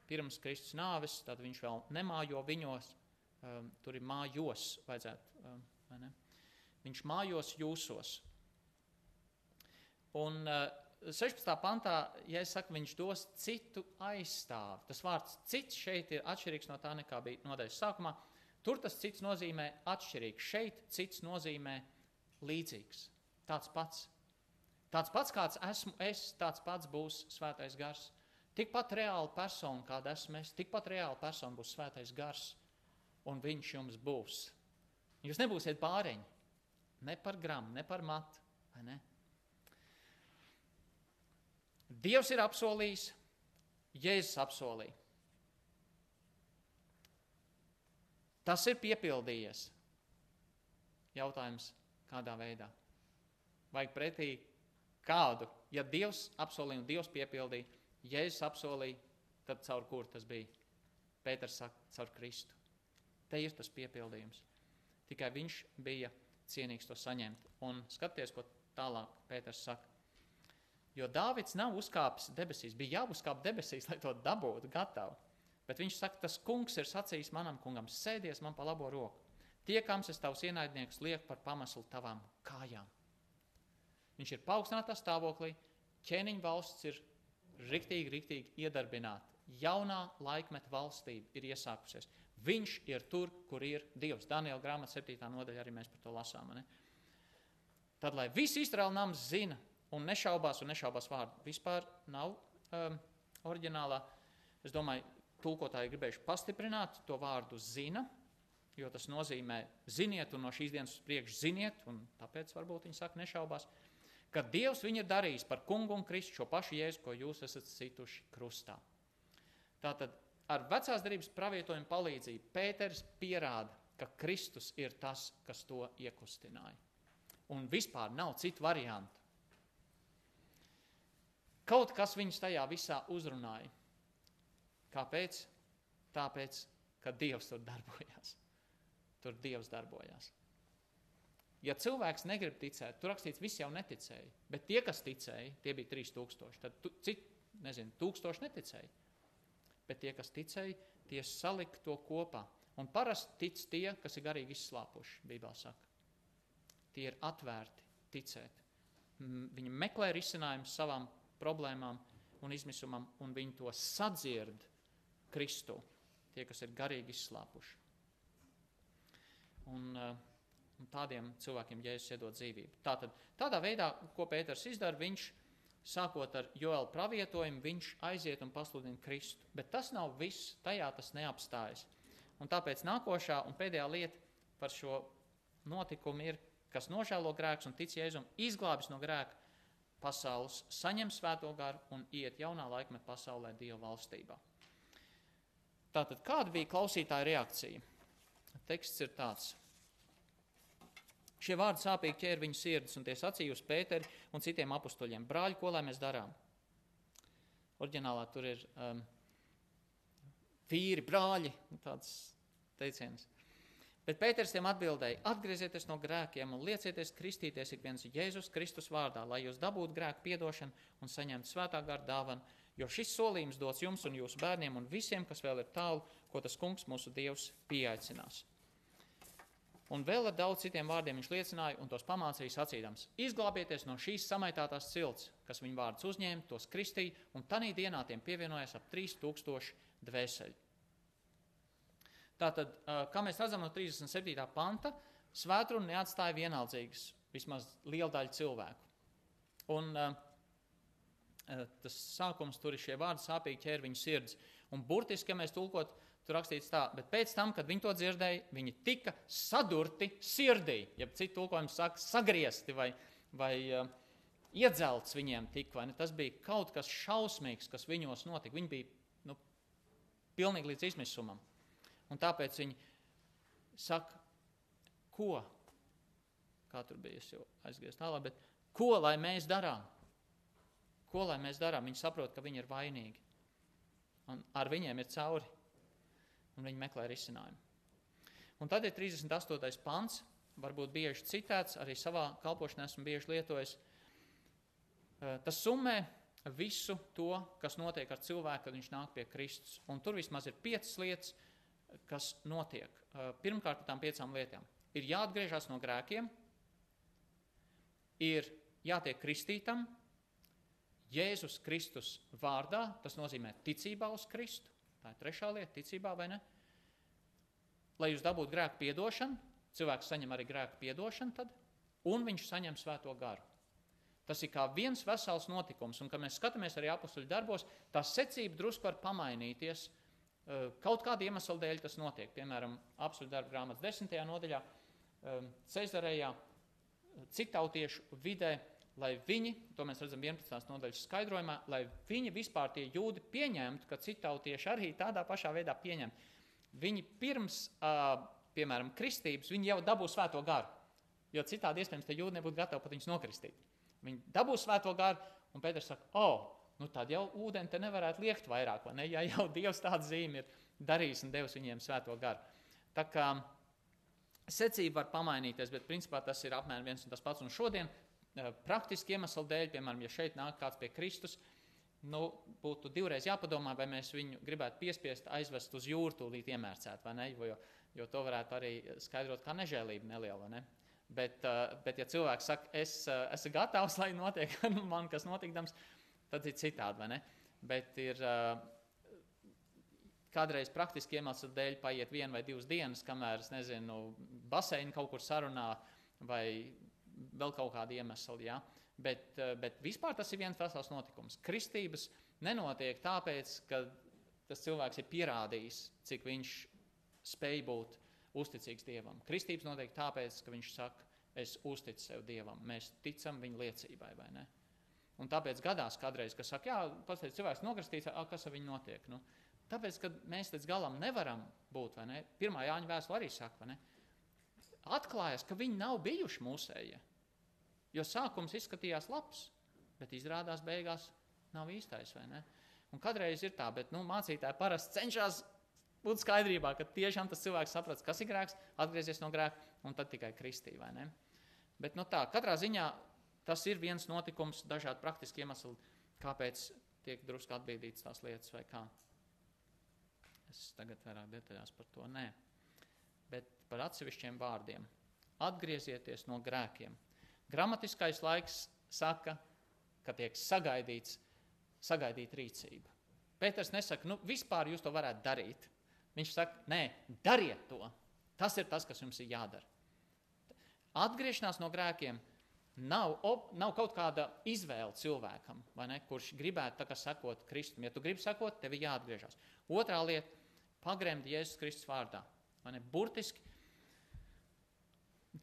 pirms Kristus nāves, tad viņš vēl nemājo viņos, um, tur ir mājos vajadzētu, um, vai ne? Viņš mājos jūsos. Un uh, 16. pantā, ja es saku, viņš dos citu aizstāvi, tas vārds cits šeit ir atšķirīgs no tā, nekā bija nodaļas sākumā. Tur tas cits nozīmē atšķirīgs, šeit cits nozīmē līdzīgs, tāds pats. Tāds pats, kāds esmu es, tāds pats būs svētais gars. Tikpat reāla persona, kāda esmu es, tikpat reāla persona būs svētais gars, un viņš jums būs. Jūs nebūsiet pāriņi, ne par gramu, ne par matu, ne? Dievs ir apsolījis, Jēzus apsolīja. Tas ir piepildījies. Jautājums, kādā veidā? Vajag pretī kādu. Ja Dievs apsolīja un Dievs piepildīja, Jēzus apsolīja, tad caur kur tas bija? Pēters saka, caur Kristu. Te ir tas piepildījums. Tikai viņš bija cienīgs to saņemt. Un skaties, ko tālāk Pēters saka. Jo Dāvids nav uzkāpis debesīs, bija jāuzkāp debesīs, lai to dabūtu gatavu. Bet viņš saka, tas kungs ir sacījis manam kungam, sēdies man pa labo roku. Tiekams es tavs ienaidnieks liek par pameslu tavām kājām. Viņš ir paaugstinātā stāvoklī, ķēniņa valsts ir riktīgi, riktīgi iedarbināta. Jaunā laikmeta valstība ir iesākusies. Viņš ir tur, kur ir Dievs. Daniela grāmatā 7. nodaļā arī mēs par to lasām. Ne? Tad, lai visi Izraēla nams zina, un nešaubās, un nešaubās vārdu. Vispār nav um, oriģinālā. Es domāju, tulkotāji gribējuši pastiprināt to vārdu zina, jo tas nozīmē ziniet, un no šīs dienas uz priekšu ziniet, un tāpēc varbūt viņi saka nešaubās, ka Dievs viņu ir darījis par kungu un Kristu šo pašu jēzu, ko jūs esat situši krustā. Tātad ar vecās darības pravietojumu palīdzību Pēters pierāda, ka Kristus ir tas, kas to iekustināja. Un vispār nav citu variantu. Kaut kas viņus tajā visā uzrunāja. Kāpēc? Tāpēc, ka Dievs tur darbojās. Tur Dievs darbojās. Ja cilvēks negrib ticēt, tur rakstīts, visi jau neticēja. Bet tie, kas ticēja, tie bija 3000. Tad tu, cik, nezinu, tūkstoši neticēja. Bet tie, kas ticēja, tie salika to kopā. Un parasti tic tie, kas ir garīgi izslāpuši, Bībelē saka. Tie ir atvērti ticēt. Viņi meklē risinājumus savām problēmām un izmisumam, un viņi to sadzird Kristu, tie, kas ir garīgi izslāpuši. Un, eh, un tādiem cilvēkiem Jēzus iedod dzīvību. Tātad, tādā veidā, ko Pēters izdara, viņš sākot ar Joēlu pravietojumu, viņš aiziet un pasludina Kristu. Bet tas nav viss, tajā tas neapstājas. Un tāpēc nākošā un pēdējā lieta par šo notikumu ir, kas nožēlo grēkus un tic Jēzum, izglābis no grēka pasaules, saņem svēto garu un iet jaunā laikmeta pasaulē Dieva valstībā. Tātad, kāda bija klausītāja reakcija? Teksts ir tāds. Šie vārdi sāpīgi ķēra viņu sirdis, un tie sacīja uz Pēteri un citiem apstuļiem: Brāļi, ko lai mēs darām? Orģinālā tur ir um, vīri, brāļi, tāds teiciens. Bet Pēters tiem atbildēja: Atgriezieties no grēkiem un liecieties kristīties ik viens Jēzus Kristus vārdā, lai jūs dabūtu grēku piedošanu un saņemtu svētā gara dāvanu, jo šis solījums dots jums un jūsu bērniem un visiem, kas vēl ir tālu, ko tas kungs mūsu Dievs pieaicinās. Un vēl ar daudz citiem vārdiem viņš liecināja un tos pamācīja sacīdams: Izglābieties no šīs samaitātās cilts, kas viņa vārdus uzņēma, tos kristīja, un tanī dienā tiem pievienojās ap 3000 dvēseli. Tātad, kā mēs redzam no 37. panta, svētruna neatstāja vienaldzīgas, vismaz liela daļa cilvēku. Un tas sākums tur ir šie vārdi sāpīgi ķēra viņu sirds. Un burtiski, ja mēs tulkot, tur rakstīts tā, bet pēc tam, kad viņi to dzirdēja, viņi tika sadurti sirdī, ja citu tulkojumu saka sagriezti vai, vai uh, iedzelts viņiem tik, vai ne? Tas bija kaut kas šausmīgs, kas viņos notika. Viņi bija, nu, pilnīgi līdz izmisumam. Un tāpēc viņi saka, ko? Kā tur bija, es jau aizgāju tālāk, bet ko lai mēs darām? Ko lai mēs darām? Viņi saprot, ka viņi ir vainīgi. Un ar viņiem ir cauri. Un viņi meklē risinājumu. Un tad ir 38. pants, varbūt bieži citēts, arī savā kalpošanā esmu bieži lietojis. Eh, tas summē visu to, kas notiek ar cilvēku, kad viņš nāk pie Kristus. Un tur vismaz ir piecas lietas, kas notiek. Pirmkārt, par tām piecām lietām. Ir jāatgriežas no grēkiem, ir jātiek kristītam, Jēzus Kristus vārdā, tas nozīmē ticībā uz Kristu. Tā ir trešā lieta, ticībā vai ne? Lai jūs dabūtu grēku piedošanu, cilvēks saņem arī grēku piedošanu, tad, un viņš saņem svēto garu. Tas ir kā viens vesels notikums, un kad mēs skatāmies arī apakstuļu darbos, tā secība drusku var pamainīties. Kaut kāda iemesla dēļ tas notiek. Piemēram, apakstuļu darba grāmatas desmitajā nodaļā, Cezarejā, citautiešu vidē lai viņi, to mēs redzam 11. nodaļas skaidrojumā, lai viņi vispār tie jūdi pieņemtu, ka citautieši arī tādā pašā veidā pieņem. Viņi pirms, piemēram, kristības, viņi jau dabūs svēto garu, jo citādi iespējams tie jūdi nebūtu gatavi pat viņus nokristīt. Viņi dabūs svēto garu, un Pēters saka, o, oh, nu tad jau ūdeni te nevarētu liekt vairāk, vai ne, ja jau <laughs> Dievs tādu zīmi ir darījis un devis viņiem svēto garu. Tā kā secība var pamainīties, bet principā tas ir apmēram viens un tas pats. Un šodien praktiski iemeslu dēļ, piemēram, ja šeit nāk kāds pie Kristus, nu, būtu divreiz jāpadomā, vai mēs viņu gribētu piespiest aizvest uz jūru, tūlīt iemērcēt, vai ne? Jo, jo to varētu arī skaidrot kā nežēlība neliela. Ne? Bet, eh, bet, ja cilvēks saka, es eh, esmu gatavs, <laughs> lai notiek man kas notikdams, tad ir citādi, vai ne? Bet ir kādreiz praktiski iemeslu dēļ paiet viena vai divas dienas, kamēr, es nezinu, baseini kaut kur sarunā vai vēl kaut kāda iemesla. Ja? Bet, eh, bet vispār tas ir viens vesels notikums. Kristības nenotiek tāpēc, ka tas cilvēks ir pierādījis, cik viņš spēj būt uzticīgs Dievam. Kristības notiek tāpēc, ka viņš saka, es uzticu sev Dievam, mēs ticam viņa liecībai, vai ne? Un tāpēc gadās kādreiz, ka saka, jā, pastāv cilvēks nokristīts, kas ar viņu notiek. Nu, tāpēc, ka mēs līdz galam nevaram būt, vai ne? Pirmā Jāņa vēstule arī saka, vai ne? Atklājas, ka viņi nav bijuši mūsējie. Jo sākums izskatījās labs, bet izrādās beigās nav īstais. Un kādreiz ir tā, bet nu, mācītāji parasti cenšas būt skaidrībā, ka tiešām tas cilvēks saprot, kas ir grēks, atgriezies no grēka un tad tikai kristī. Bet nu, tā, katrā ziņā tas ir viens notikums, dažādi praktiski iemesli, kāpēc tiek drusku atbildītas tās lietas vai kā. Es tagad vairāk detaļās par to nē. Bet par atsevišķiem vārdiem. Atgriezieties no grēkiem Gramatiskais laiks saka, ka tiek sagaidīts, sagaidīt rīcība. Pēters nesaka, nu, vispār jūs to varētu darīt. Viņš saka, nē, dariet to. Tas ir tas, kas jums ir jādara. Atgriešanās no grēkiem nav, op, nav kaut kāda izvēle cilvēkam, kurš gribētu sekot Kristum. Ja tu gribi sekot, tev ir jāatgriežas. Otrā lieta - pagremt Jēzus Kristus vārdā. Burtiski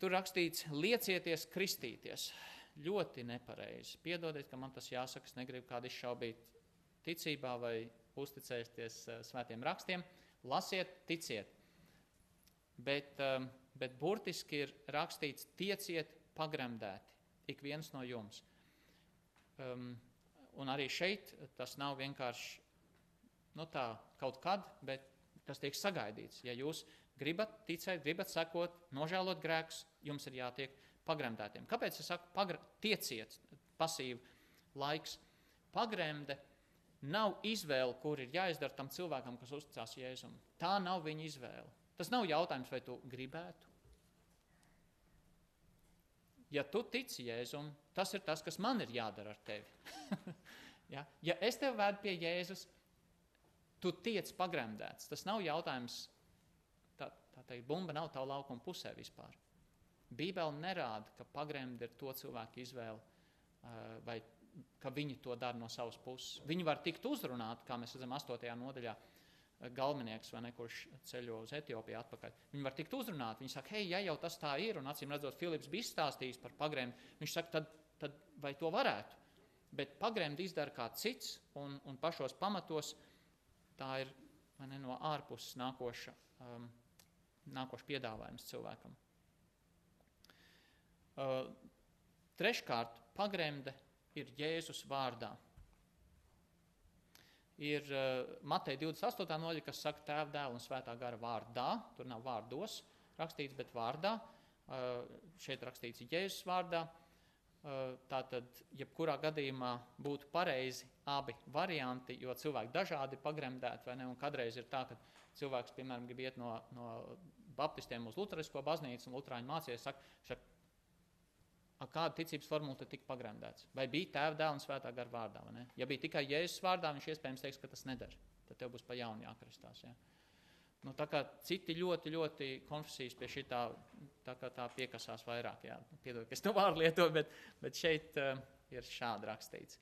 Tur rakstīts, liecieties, kristīties. Ļoti nepareizi. Piedodiet, ka man tas jāsaka, es negribu kādu izšaubīt ticībā vai uzticēties uh, svētiem rakstiem. Lasiet, ticiet. Bet, um, bet burtiski ir rakstīts, tieciet, pagremdēti. Ik viens no jums. Um, un arī šeit tas nav vienkārši nu tā, kaut kad, bet tas tiek sagaidīts. Ja jūs gribat ticēt, gribat sekot, nožēlot grēkus, jums ir jātiek pagremdētiem. Kāpēc es saku, pagra... tieciet, pasīvi laiks? Pagremde nav izvēle, kur ir jāizdara tam cilvēkam, kas uzticās Jēzum. Tā nav viņa izvēle. Tas nav jautājums, vai tu gribētu. Ja tu tici Jēzum, tas ir tas, kas man ir jādara ar tevi. <laughs> ja? ja es tevi vedu pie Jēzus, tu tiec pagremdēts. Tas nav jautājums, Tā teikt, bumba nav tā laukuma pusē vispār. Bībele nerāda, ka pagremdi ir to cilvēku izvēle vai ka viņi to dara no savas puses. Viņi var tikt uzrunāti, kā mēs redzam 8. nodaļā, galvenieks, ne, kurš ceļo uz Etiopiju atpakaļ. Viņi var tikt uzrunāti. Viņi saka, hei, ja jau tas tā ir, un acīm redzot, Filips bija izstāstījis par pagremdi, viņš saka, tad, tad vai to varētu? Bet pagremdi izdara kāds cits, un, un pašos pamatos tā ir ne, no ārpuses nākoša. Um, nākošs piedāvājums cilvēkam. Uh, treškārt, pagremde ir Jēzus vārdā. Ir uh, Mateja 28. nodaļa, kas saka tēva, dēla un svētā gara vārdā. Tur nav vārdos rakstīts, bet vārdā. Uh, šeit rakstīts Jēzus vārdā. Uh, tātad, jebkurā gadījumā būtu pareizi abi varianti, jo cilvēki dažādi pagremdēti, vai ne? Un kādreiz ir tā, ka cilvēks, piemēram, grib iet no, no baptistiem uz Lutherisko baznīcu, un Lutāņu mācīja, saka, kāda ticības formula tad tika pagrandēts? Vai bija tēva dēla un svētā gara vārdā? Ja bija tikai Jēzus vārdā, viņš iespējams teiks, ka tas nedara. Tad tev būs pa jaunu jākristās. Ja? Nu, tā kā citi ļoti, ļoti konfesijas pie šī tā, tā, tā piekasās vairāk. Piedod, ka es to vārdu lietoju, bet, bet šeit uh, ir šādi rakstīts.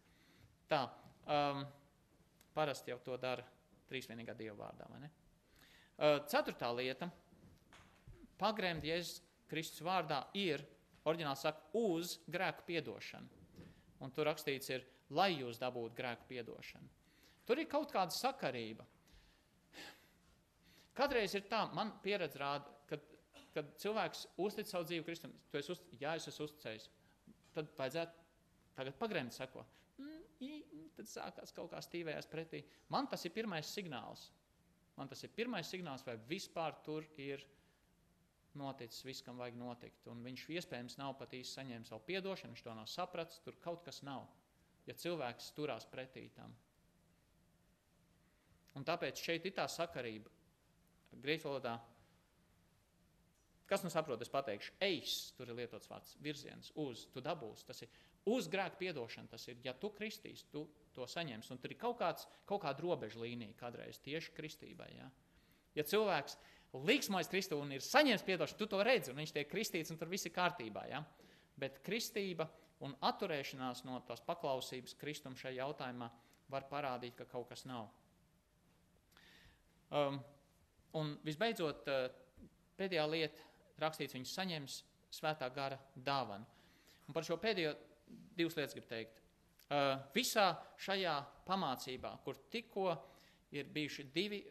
Tā, um, parasti jau to dara trīsvienīgā Dieva vārdā. Uh, ceturtā lieta - pagrēmt Jēzus Kristus vārdā ir, oriģināli saka, uz grēku piedošanu. Un tur rakstīts ir, lai jūs dabūtu grēku piedošanu. Tur ir kaut kāda sakarība. Kādreiz ir tā, man pieredze rāda, kad, kad cilvēks uztic savu dzīvi Kristum, tu esi uz, jā, es esmu uzticējis, tad vajadzētu tagad pagrēmt sako. Mm, tad sākās kaut kā stīvējās pretī. Man tas ir pirmais signāls. Man tas ir pirmais signāls, vai vispār tur ir noticis viss, kam vajag notikt. Un viņš iespējams nav pat īsti saņēmis savu piedošanu, viņš to nav sapratis, tur kaut kas nav. Ja cilvēks turās pretī tam. Un tāpēc šeit ir tā sakarība. Grieķu valodā, kas nu saprot, es pateikšu, eis, tur ir lietots vārds, virziens, uz, tu dabūsi. Tas ir uz grēku piedošanu. Tas ir, ja tu kristīs, tu to saņemsi. Un tur ir kaut, kāds, kaut kāda robeža līnija kādreiz tieši kristībai. Ja, ja cilvēks liksmojas Kristu un ir saņēmis piedošanu, tu to redzi, un viņš tiek kristīts, un tur viss ir kārtībā. Ja? Bet kristība un atturēšanās no tās paklausības Kristum šajā jautājumā var parādīt, ka kaut kas nav. Um, un visbeidzot, uh, pēdējā lieta, rakstīts, viņš saņems svētā gara dāvanu. Un par šo pēdējo divas lietas gribu teikt. Uh, visā šajā pamācībā, kur tikko ir bijuši divi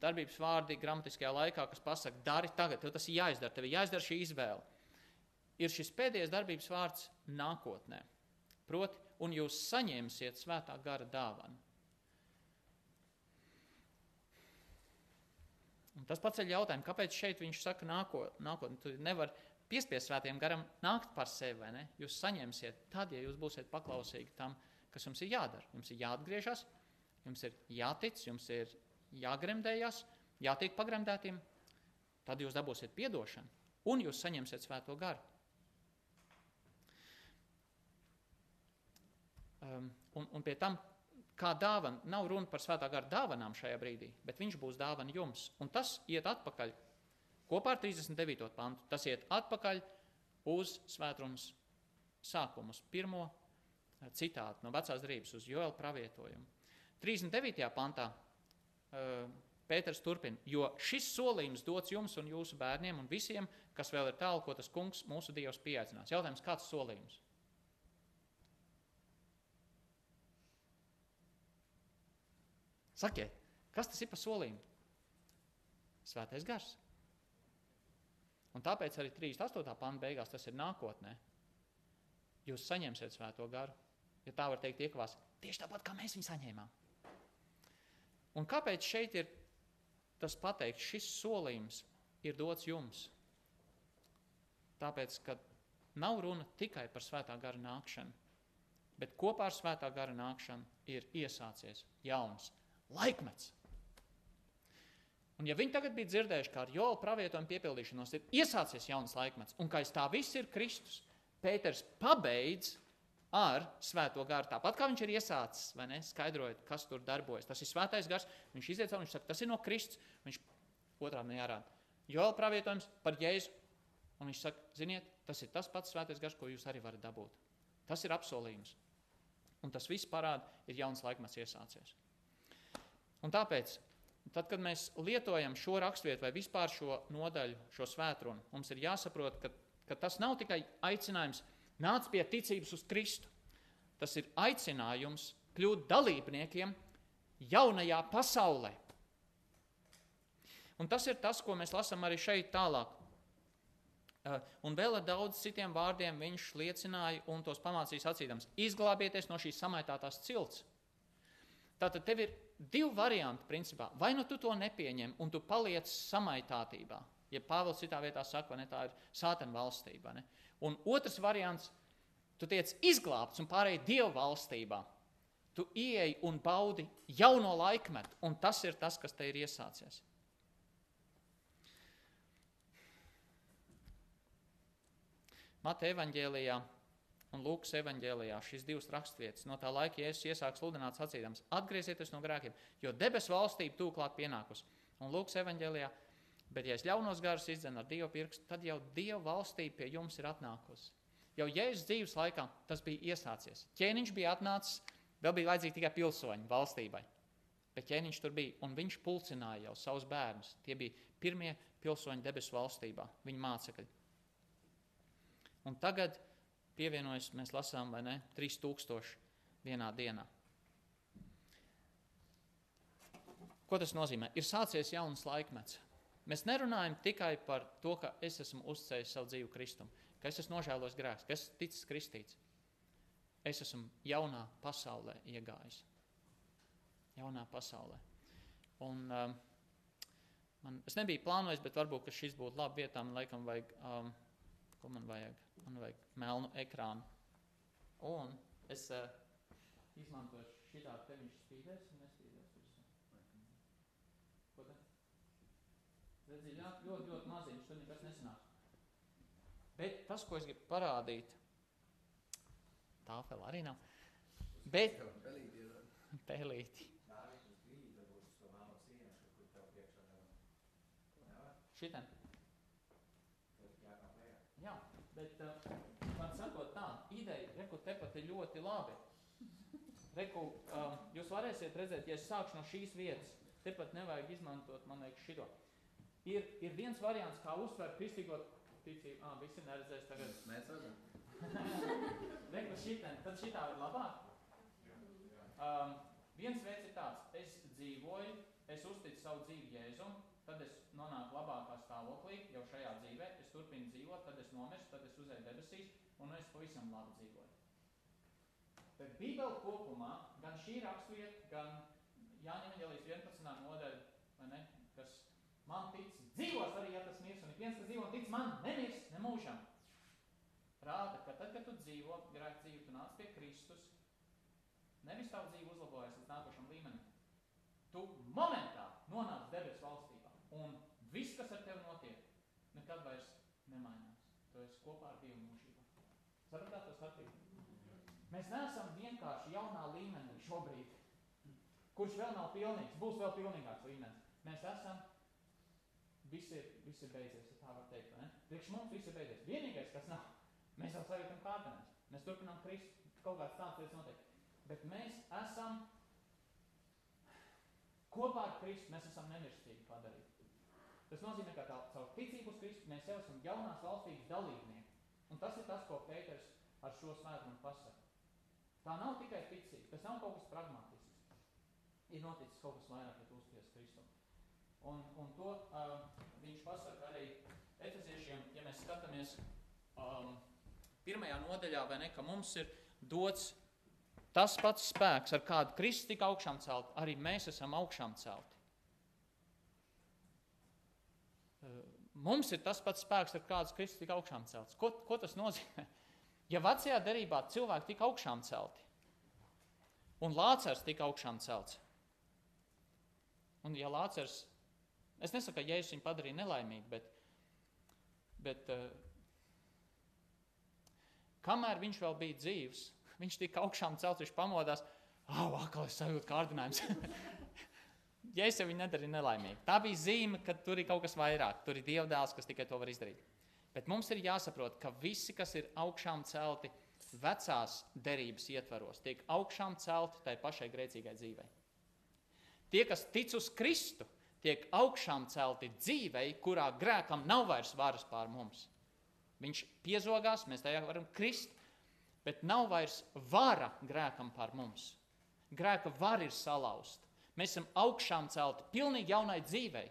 darbības vārdi gramatiskajā laikā, kas pasaka, dari tagad, tev tas ir jāizdara, tev ir jāizdara šī izvēle, ir šis pēdējais darbības vārds nākotnē. Proti, un jūs saņemsiet svētā gara dāvanu. Un tas pats ir jautājums, kāpēc šeit viņš saka nākotnē. Nākot, tu nevar piespiest svētiem garam nākt par sevi, vai ne? Jūs saņemsiet tad, ja jūs būsiet paklausīgi tam, kas jums ir jādara. Jums ir jāatgriežas, jums ir jātic, jums ir jāgremdējas, jātiek pagremdētiem, tad jūs dabūsiet piedošanu un jūs saņemsiet svēto garu. Um, un, un pie tam kā dāvana, nav runa par svētā gara dāvanām šajā brīdī, bet viņš būs dāvana jums. Un tas iet atpakaļ kopā ar 39. pantu. Tas iet atpakaļ uz svētrunas sākumu, uz pirmo eh, citātu no vecās drības, uz Joela pravietojumu. 39. pantā Pēters turpina, jo šis solījums dots jums un jūsu bērniem un visiem, kas vēl ir tālu, ko tas kungs mūsu Dievs pieaicinās. Jautājums, kāds solījums? Sakiet, kas tas ir par solījumu? Svētais gars. Un tāpēc arī 38. panta beigās tas ir nākotnē. Jūs saņemsiet svēto garu, ja tā var teikt, iekavās tieši tāpat, kā mēs viņu saņēmām. Un kāpēc šeit ir tas pateikts, šis solījums ir dots jums? Tāpēc, ka nav runa tikai par svētā gara nākšanu, bet kopā ar svētā gara nākšanu ir iesācies jauns laikmets. Un ja viņi tagad bija dzirdējuši, kā ar Jola pravietojumu piepildīšanos ir iesācies jauns laikmets, un ka aiz tā viss ir Kristus, Pēters pabeidz ar svēto garu. Tāpat kā viņš ir iesācis, vai ne, skaidrojot, kas tur darbojas. Tas ir svētais gars, viņš iziet cauri, viņš saka, tas ir no Kristus, viņš otrādi nejārāda. Jola pravietojums par Jēzu, un viņš saka, ziniet, tas ir tas pats svētais gars, ko jūs arī varat dabūt. Tas ir apsolījums. Un tas viss parāda, ir jauns laikmets iesācies. Un tāpēc, tad, kad mēs lietojam šo raksturvietu vai vispār šo nodaļu, šo svētrunu, mums ir jāsaprot, ka, ka tas nav tikai aicinājums nāc pie ticības uz Kristu. Tas ir aicinājums kļūt dalībniekiem jaunajā pasaulē. Un tas ir tas, ko mēs lasām arī šeit tālāk. Uh, un vēl ar daudz citiem vārdiem viņš liecināja un tos pamācīja sacīdams: izglābieties no šīs samaitātās cilts. Tātad tev ir divi varianti, principā. Vai nu tu to nepieņem un tu paliec samaitātībā, ja Pāvils citā vietā saka, ne tā ir sātana valstība. Ne? Un otrs variants, tu tiec izglābts un pārēj Dieva valstībā. Tu ieej un baudi jauno laikmetu, un tas ir tas, kas te ir iesācies. Mata evaņģēlijā un Lūkas evaņģēlijā šīs divas raksturvietas. No tā laika Jēzus iesāk sludināt sacīdams: Atgriezieties no grēkiem, jo debesu valstība tūklāt pienākus. Un Lūkas evaņģēlijā, bet ja es ļaunos garus izdzenu ar Dievu pirkstu, tad jau Dieva valstība pie jums ir atnākusi. Jau Jēzus dzīves laikā tas bija iesācies. Ķēniņš bija atnācis, vēl bija vajadzīgi tikai pilsoņi valstībai. Bet ķēniņš tur bija, un viņš pulcināja jau savus bērnus. Tie bija pirmie pilsoņi debesu valstībā, viņa mācekļi. Un tagad pievienojas, mēs lasām, vai ne, 3000 vienā dienā. Ko tas nozīmē? Ir sācies jauns laikmets. Mēs nerunājam tikai par to, ka es esmu uzcējis savu dzīvi Kristum, ka es esmu nožēlojis grēks, ka es esmu ticis kristīts. Es esmu jaunā pasaulē iegājis. Jaunā pasaulē. Un, um, man, es nebiju plānojis, bet varbūt šis būtu labi vietā. Man laikam vajag, um, ko man vajag? Man vajag melnu ekrānu. Un es uh, izmantošu šitā te viņš spīdēs un nespīdēs visu. Ko te? Redzi, ļoti, ļoti, ļoti maziņš, tur nekas nesanāk. Bet tas, ko es gribu parādīt, tā vēl arī nav. Bet, pelīti. Šitien. Bet, uh, man sakot tā, ideja, reku, tepat ir ļoti labi. Reku, uh, jūs varēsiet redzēt, ja es sākšu no šīs vietas, tepat nevajag izmantot, man liekas, šito. Ir, ir viens variants, kā uzsvērt kristīgo ticību. Ā, visi neredzēs tagad. Mēs redzam. <laughs> Reku šitien, tad šitā ir labāk. Um, viens veids ir tāds, es dzīvoju, es uzticu savu dzīvi Jēzum, tad es nonāku labākā stāvoklī, jau šajā dzīvē, es turpinu dzīvot, tad es nomirstu, tad es uzēju debesīs, un es pavisam labi dzīvoju. Bet Bībele kopumā, gan šī raksturvieta, gan Jāņa Evangelijas 11. nodaļa, man tic, dzīvos arī, ja tas mirs, un ik viens, kas dzīvo un tic man, nemirs nemūžam. Rāda, ka tad, kad tu dzīvo grēk dzīvi, tu nāc pie Kristus, nevis tavu dzīvi uzlabojas līdz nākošam līmenim. Tu momentā nonāc debesu valstī. Un viss, kas ar tevi notiek, nekad vairs nemainās. Tu esi kopā ar Dievu mūžībā. Sapratāt to starpību? Mēs neesam vienkārši jaunā līmenī šobrīd, kurš vēl nav pilnīgs, būs vēl pilnīgāks līmenis. Mēs esam, viss ir, viss ir beidzies, ja tā var teikt, ne? Priekš mums viss ir beidzies. Vienīgais, kas nav, <laughs> mēs vēl sajūtam kārtenēs. Mēs turpinām krist, kaut kāds tāds lietas notiek. Bet mēs esam kopā ar Kristu, mēs esam nemirstīgi padarīti. Tas nozīmē, ka tā, caur ticību uz Kristu mēs jau esam jaunās valstības dalībnieki. Un tas ir tas, ko Pēters ar šo svētumu pasaka. Tā nav tikai ticība, tas nav kaut kas pragmatisks. Ir noticis kaut kas vairāk, ja tu uzties Kristu. Un, un to uh, viņš pasaka arī efeziešiem, ja mēs skatāmies um, pirmajā nodaļā, vai ne, ka mums ir dots tas pats spēks, ar kādu Kristus tika augšām celt, arī mēs esam augšām celti. Mums ir tas pats spēks, ar kādu Kristus tika augšām celts. Ko, ko tas nozīmē? <laughs> Ja vecajā derībā cilvēki tika augšām celti, un Lācars tika augšām celts, un ja Lācars, es nesaku, ka Jēzus viņu padarīja nelaimīgu, bet, bet uh, kamēr viņš vēl bija dzīvs, <laughs> viņš tika augšām celts, viņš pamodās, ah, atkal es sajūtu kārdinājums. <laughs> ja es jau viņu nedarīju nelaimīgi. Tā bija zīme, ka tur ir kaut kas vairāk, tur ir dievdēls, kas tikai to var izdarīt. Bet mums ir jāsaprot, ka visi, kas ir augšām celti vecās derības ietvaros, tiek augšām celti tai pašai grēcīgai dzīvei. Tie, kas tic uz Kristu, tiek augšām celti dzīvei, kurā grēkam nav vairs varas pār mums. Viņš piezogās, mēs tajā varam krist, bet nav vairs vara grēkam pār mums. Grēka vara ir salauzta. Mēs esam augšām celti pilnīgi jaunai dzīvei.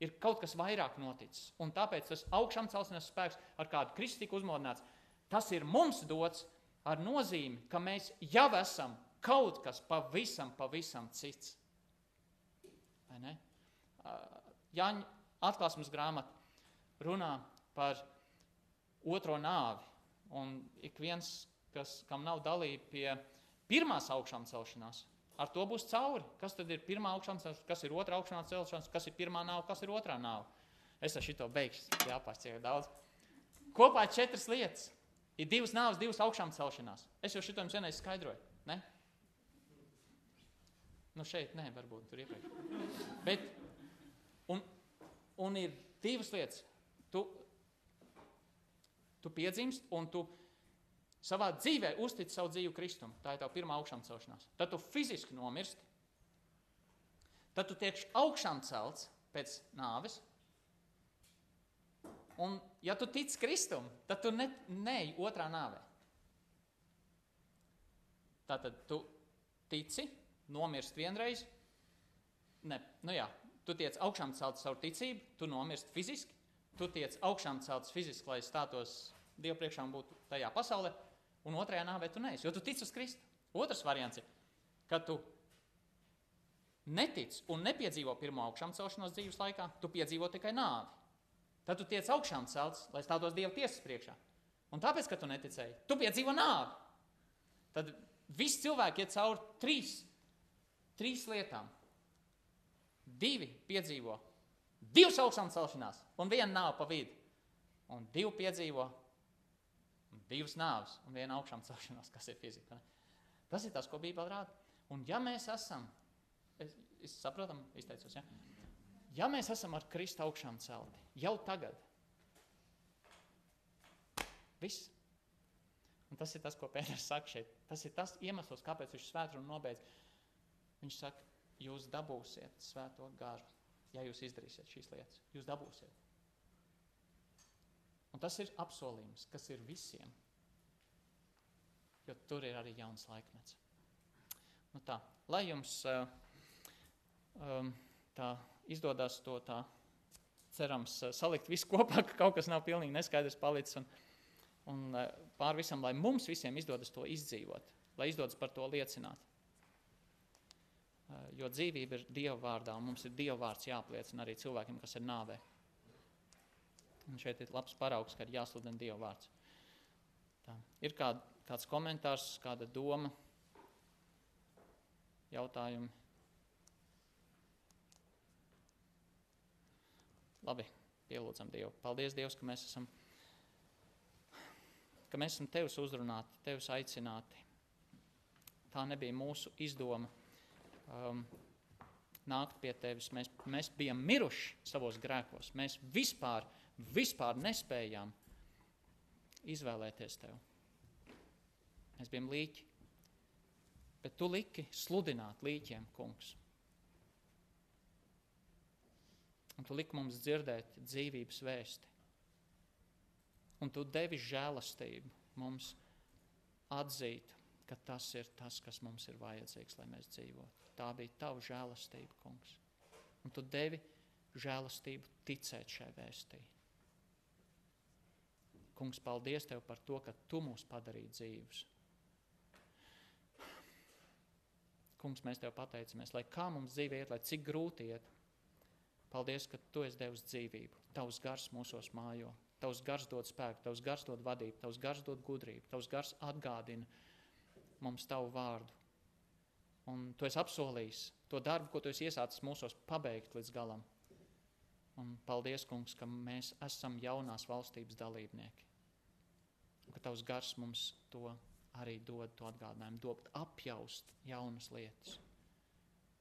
Ir kaut kas vairāk noticis. Un tāpēc tas augšām celšanās spēks, ar kādu Kristus tika uzmodināts, tas ir mums dots ar nozīmi, ka mēs jau esam kaut kas pavisam, pavisam cits. Jāņa atklāsmes grāmata runā par otro nāvi. Un ik viens, kas, kam nav dalība pie pirmās augšām celšanās, Ar to būs cauri. Kas tad ir pirmā augšana celšanās, kas ir otrā augšana celšanās, kas ir pirmā nāva, kas ir otrā nāva. Es ar šito beigšu, jāpārciet daudz. kopā četras lietas. Ir divas nāves, divas augšām celšanās. Es jau šito jums vienreiz skaidroju. Ne? Nu, šeit nē, varbūt tur iepriekš. Bet, un, un ir divas lietas. Tu, tu piedzimst un tu savā dzīvē uztic savu dzīvi Kristum. Tā ir tā pirmā augšām celšanās. Tad tu fiziski nomirsti. Tad tu tiek augšām celts pēc nāves. Un, ja tu tici Kristum, tad tu ne, neej otrā nāvē. Tātad tu tici, nomirst vienreiz. Ne, nu jā, tu tiec augšām celts savu ticību, tu nomirst fiziski, tu tiec augšām celts fiziski, lai stātos Dievu priekšā un būtu tajā pasaulē, un otrajā nāvē tu neesi, jo tu tici uz Kristu. Otrs variants ir, ka tu netic un nepiedzīvo pirmo augšām celšanos dzīves laikā, tu piedzīvo tikai nāvi. Tad tu tiec augšām celts, lai stātos Dieva tiesas priekšā. Un tāpēc, ka tu neticēji, tu piedzīvo nāvi. Tad visi cilvēki iet cauri trīs, trīs lietām. Divi piedzīvo divas augšām celšanās, un viena nav pa vidu. Un divi piedzīvo divas nāves, un viena augšām celšanās, kas ir fizika. Tas ir tas, ko Bībele rāda. Un ja mēs esam, es, es saprotam, izteicos, ja? ja mēs esam ar Kristu augšām celti, jau tagad, viss. Un tas ir tas, ko Pēters saka šeit. Tas ir tas iemesls, kāpēc viņš svētru nobeidz. Viņš saka, jūs dabūsiet svēto garu, ja jūs izdarīsiet šīs lietas. Jūs dabūsiet. Un tas ir apsolījums, kas ir visiem. Jo tur ir arī jauns laikmets. Nu tā, lai jums uh, um, tā izdodas to tā, cerams, uh, salikt visu kopā, <laughs> ka kaut kas nav pilnīgi neskaidrs palicis. Un, un uh, pār visam, lai mums visiem izdodas to izdzīvot, lai izdodas par to liecināt. Eh, jo dzīvība ir Dieva vārdā, un mums ir Dieva vārds jāpliecina arī cilvēkiem, kas ir nāvē. Un šeit ir labs paraugs, ka ir jāsludina Dieva vārds. Tā. Ir kād, kāds komentārs, kāda doma, jautājumi? Labi, pielūdzam Dievu. Paldies, Dievs, ka mēs esam, ka mēs esam Tevis uzrunāti, Tevis aicināti. Tā nebija mūsu izdoma um, nākt pie tevis. Mēs, mēs bijām miruši savos grēkos. Mēs vispār, vispār nespējām izvēlēties tevi. Mēs bijām līķi. Bet tu liki sludināt līķiem, kungs. Un tu liki mums dzirdēt dzīvības vēsti. Un tu devi žēlastību mums atzīt, ka tas ir tas, kas mums ir vajadzīgs, lai mēs dzīvotu. Tā bija tava žēlastība, kungs. Un tu devi žēlastību ticēt šai vēstī. Kungs, paldies Tev par to, ka Tu mūs padarīji dzīvus. Kungs, mēs Tev pateicamies, lai kā mums dzīve iet, lai cik grūti iet. Paldies, ka Tu esi devis dzīvību. Tavs gars mūsos mājo. Tavs gars dod spēku, Tavs gars dod vadību, Tavs gars dod gudrību, Tavs gars atgādina mums Tavu vārdu. Un tu esi apsolījis to darbu, ko tu esi iesācis mūsos, pabeigt līdz galam. Un paldies, kungs, ka mēs esam jaunās valstības dalībnieki. Un ka tavs gars mums to arī dod, to atgādinājumu, dod apjaust jaunas lietas.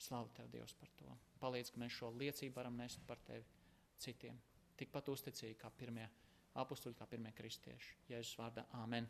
Slavu tev, Dievs, par to. Palīdz, ka mēs šo liecību varam nest par tevi citiem. Tikpat uzticīgi kā pirmie apstuļi, kā pirmie kristieši. Jēzus vārdā, Āmen!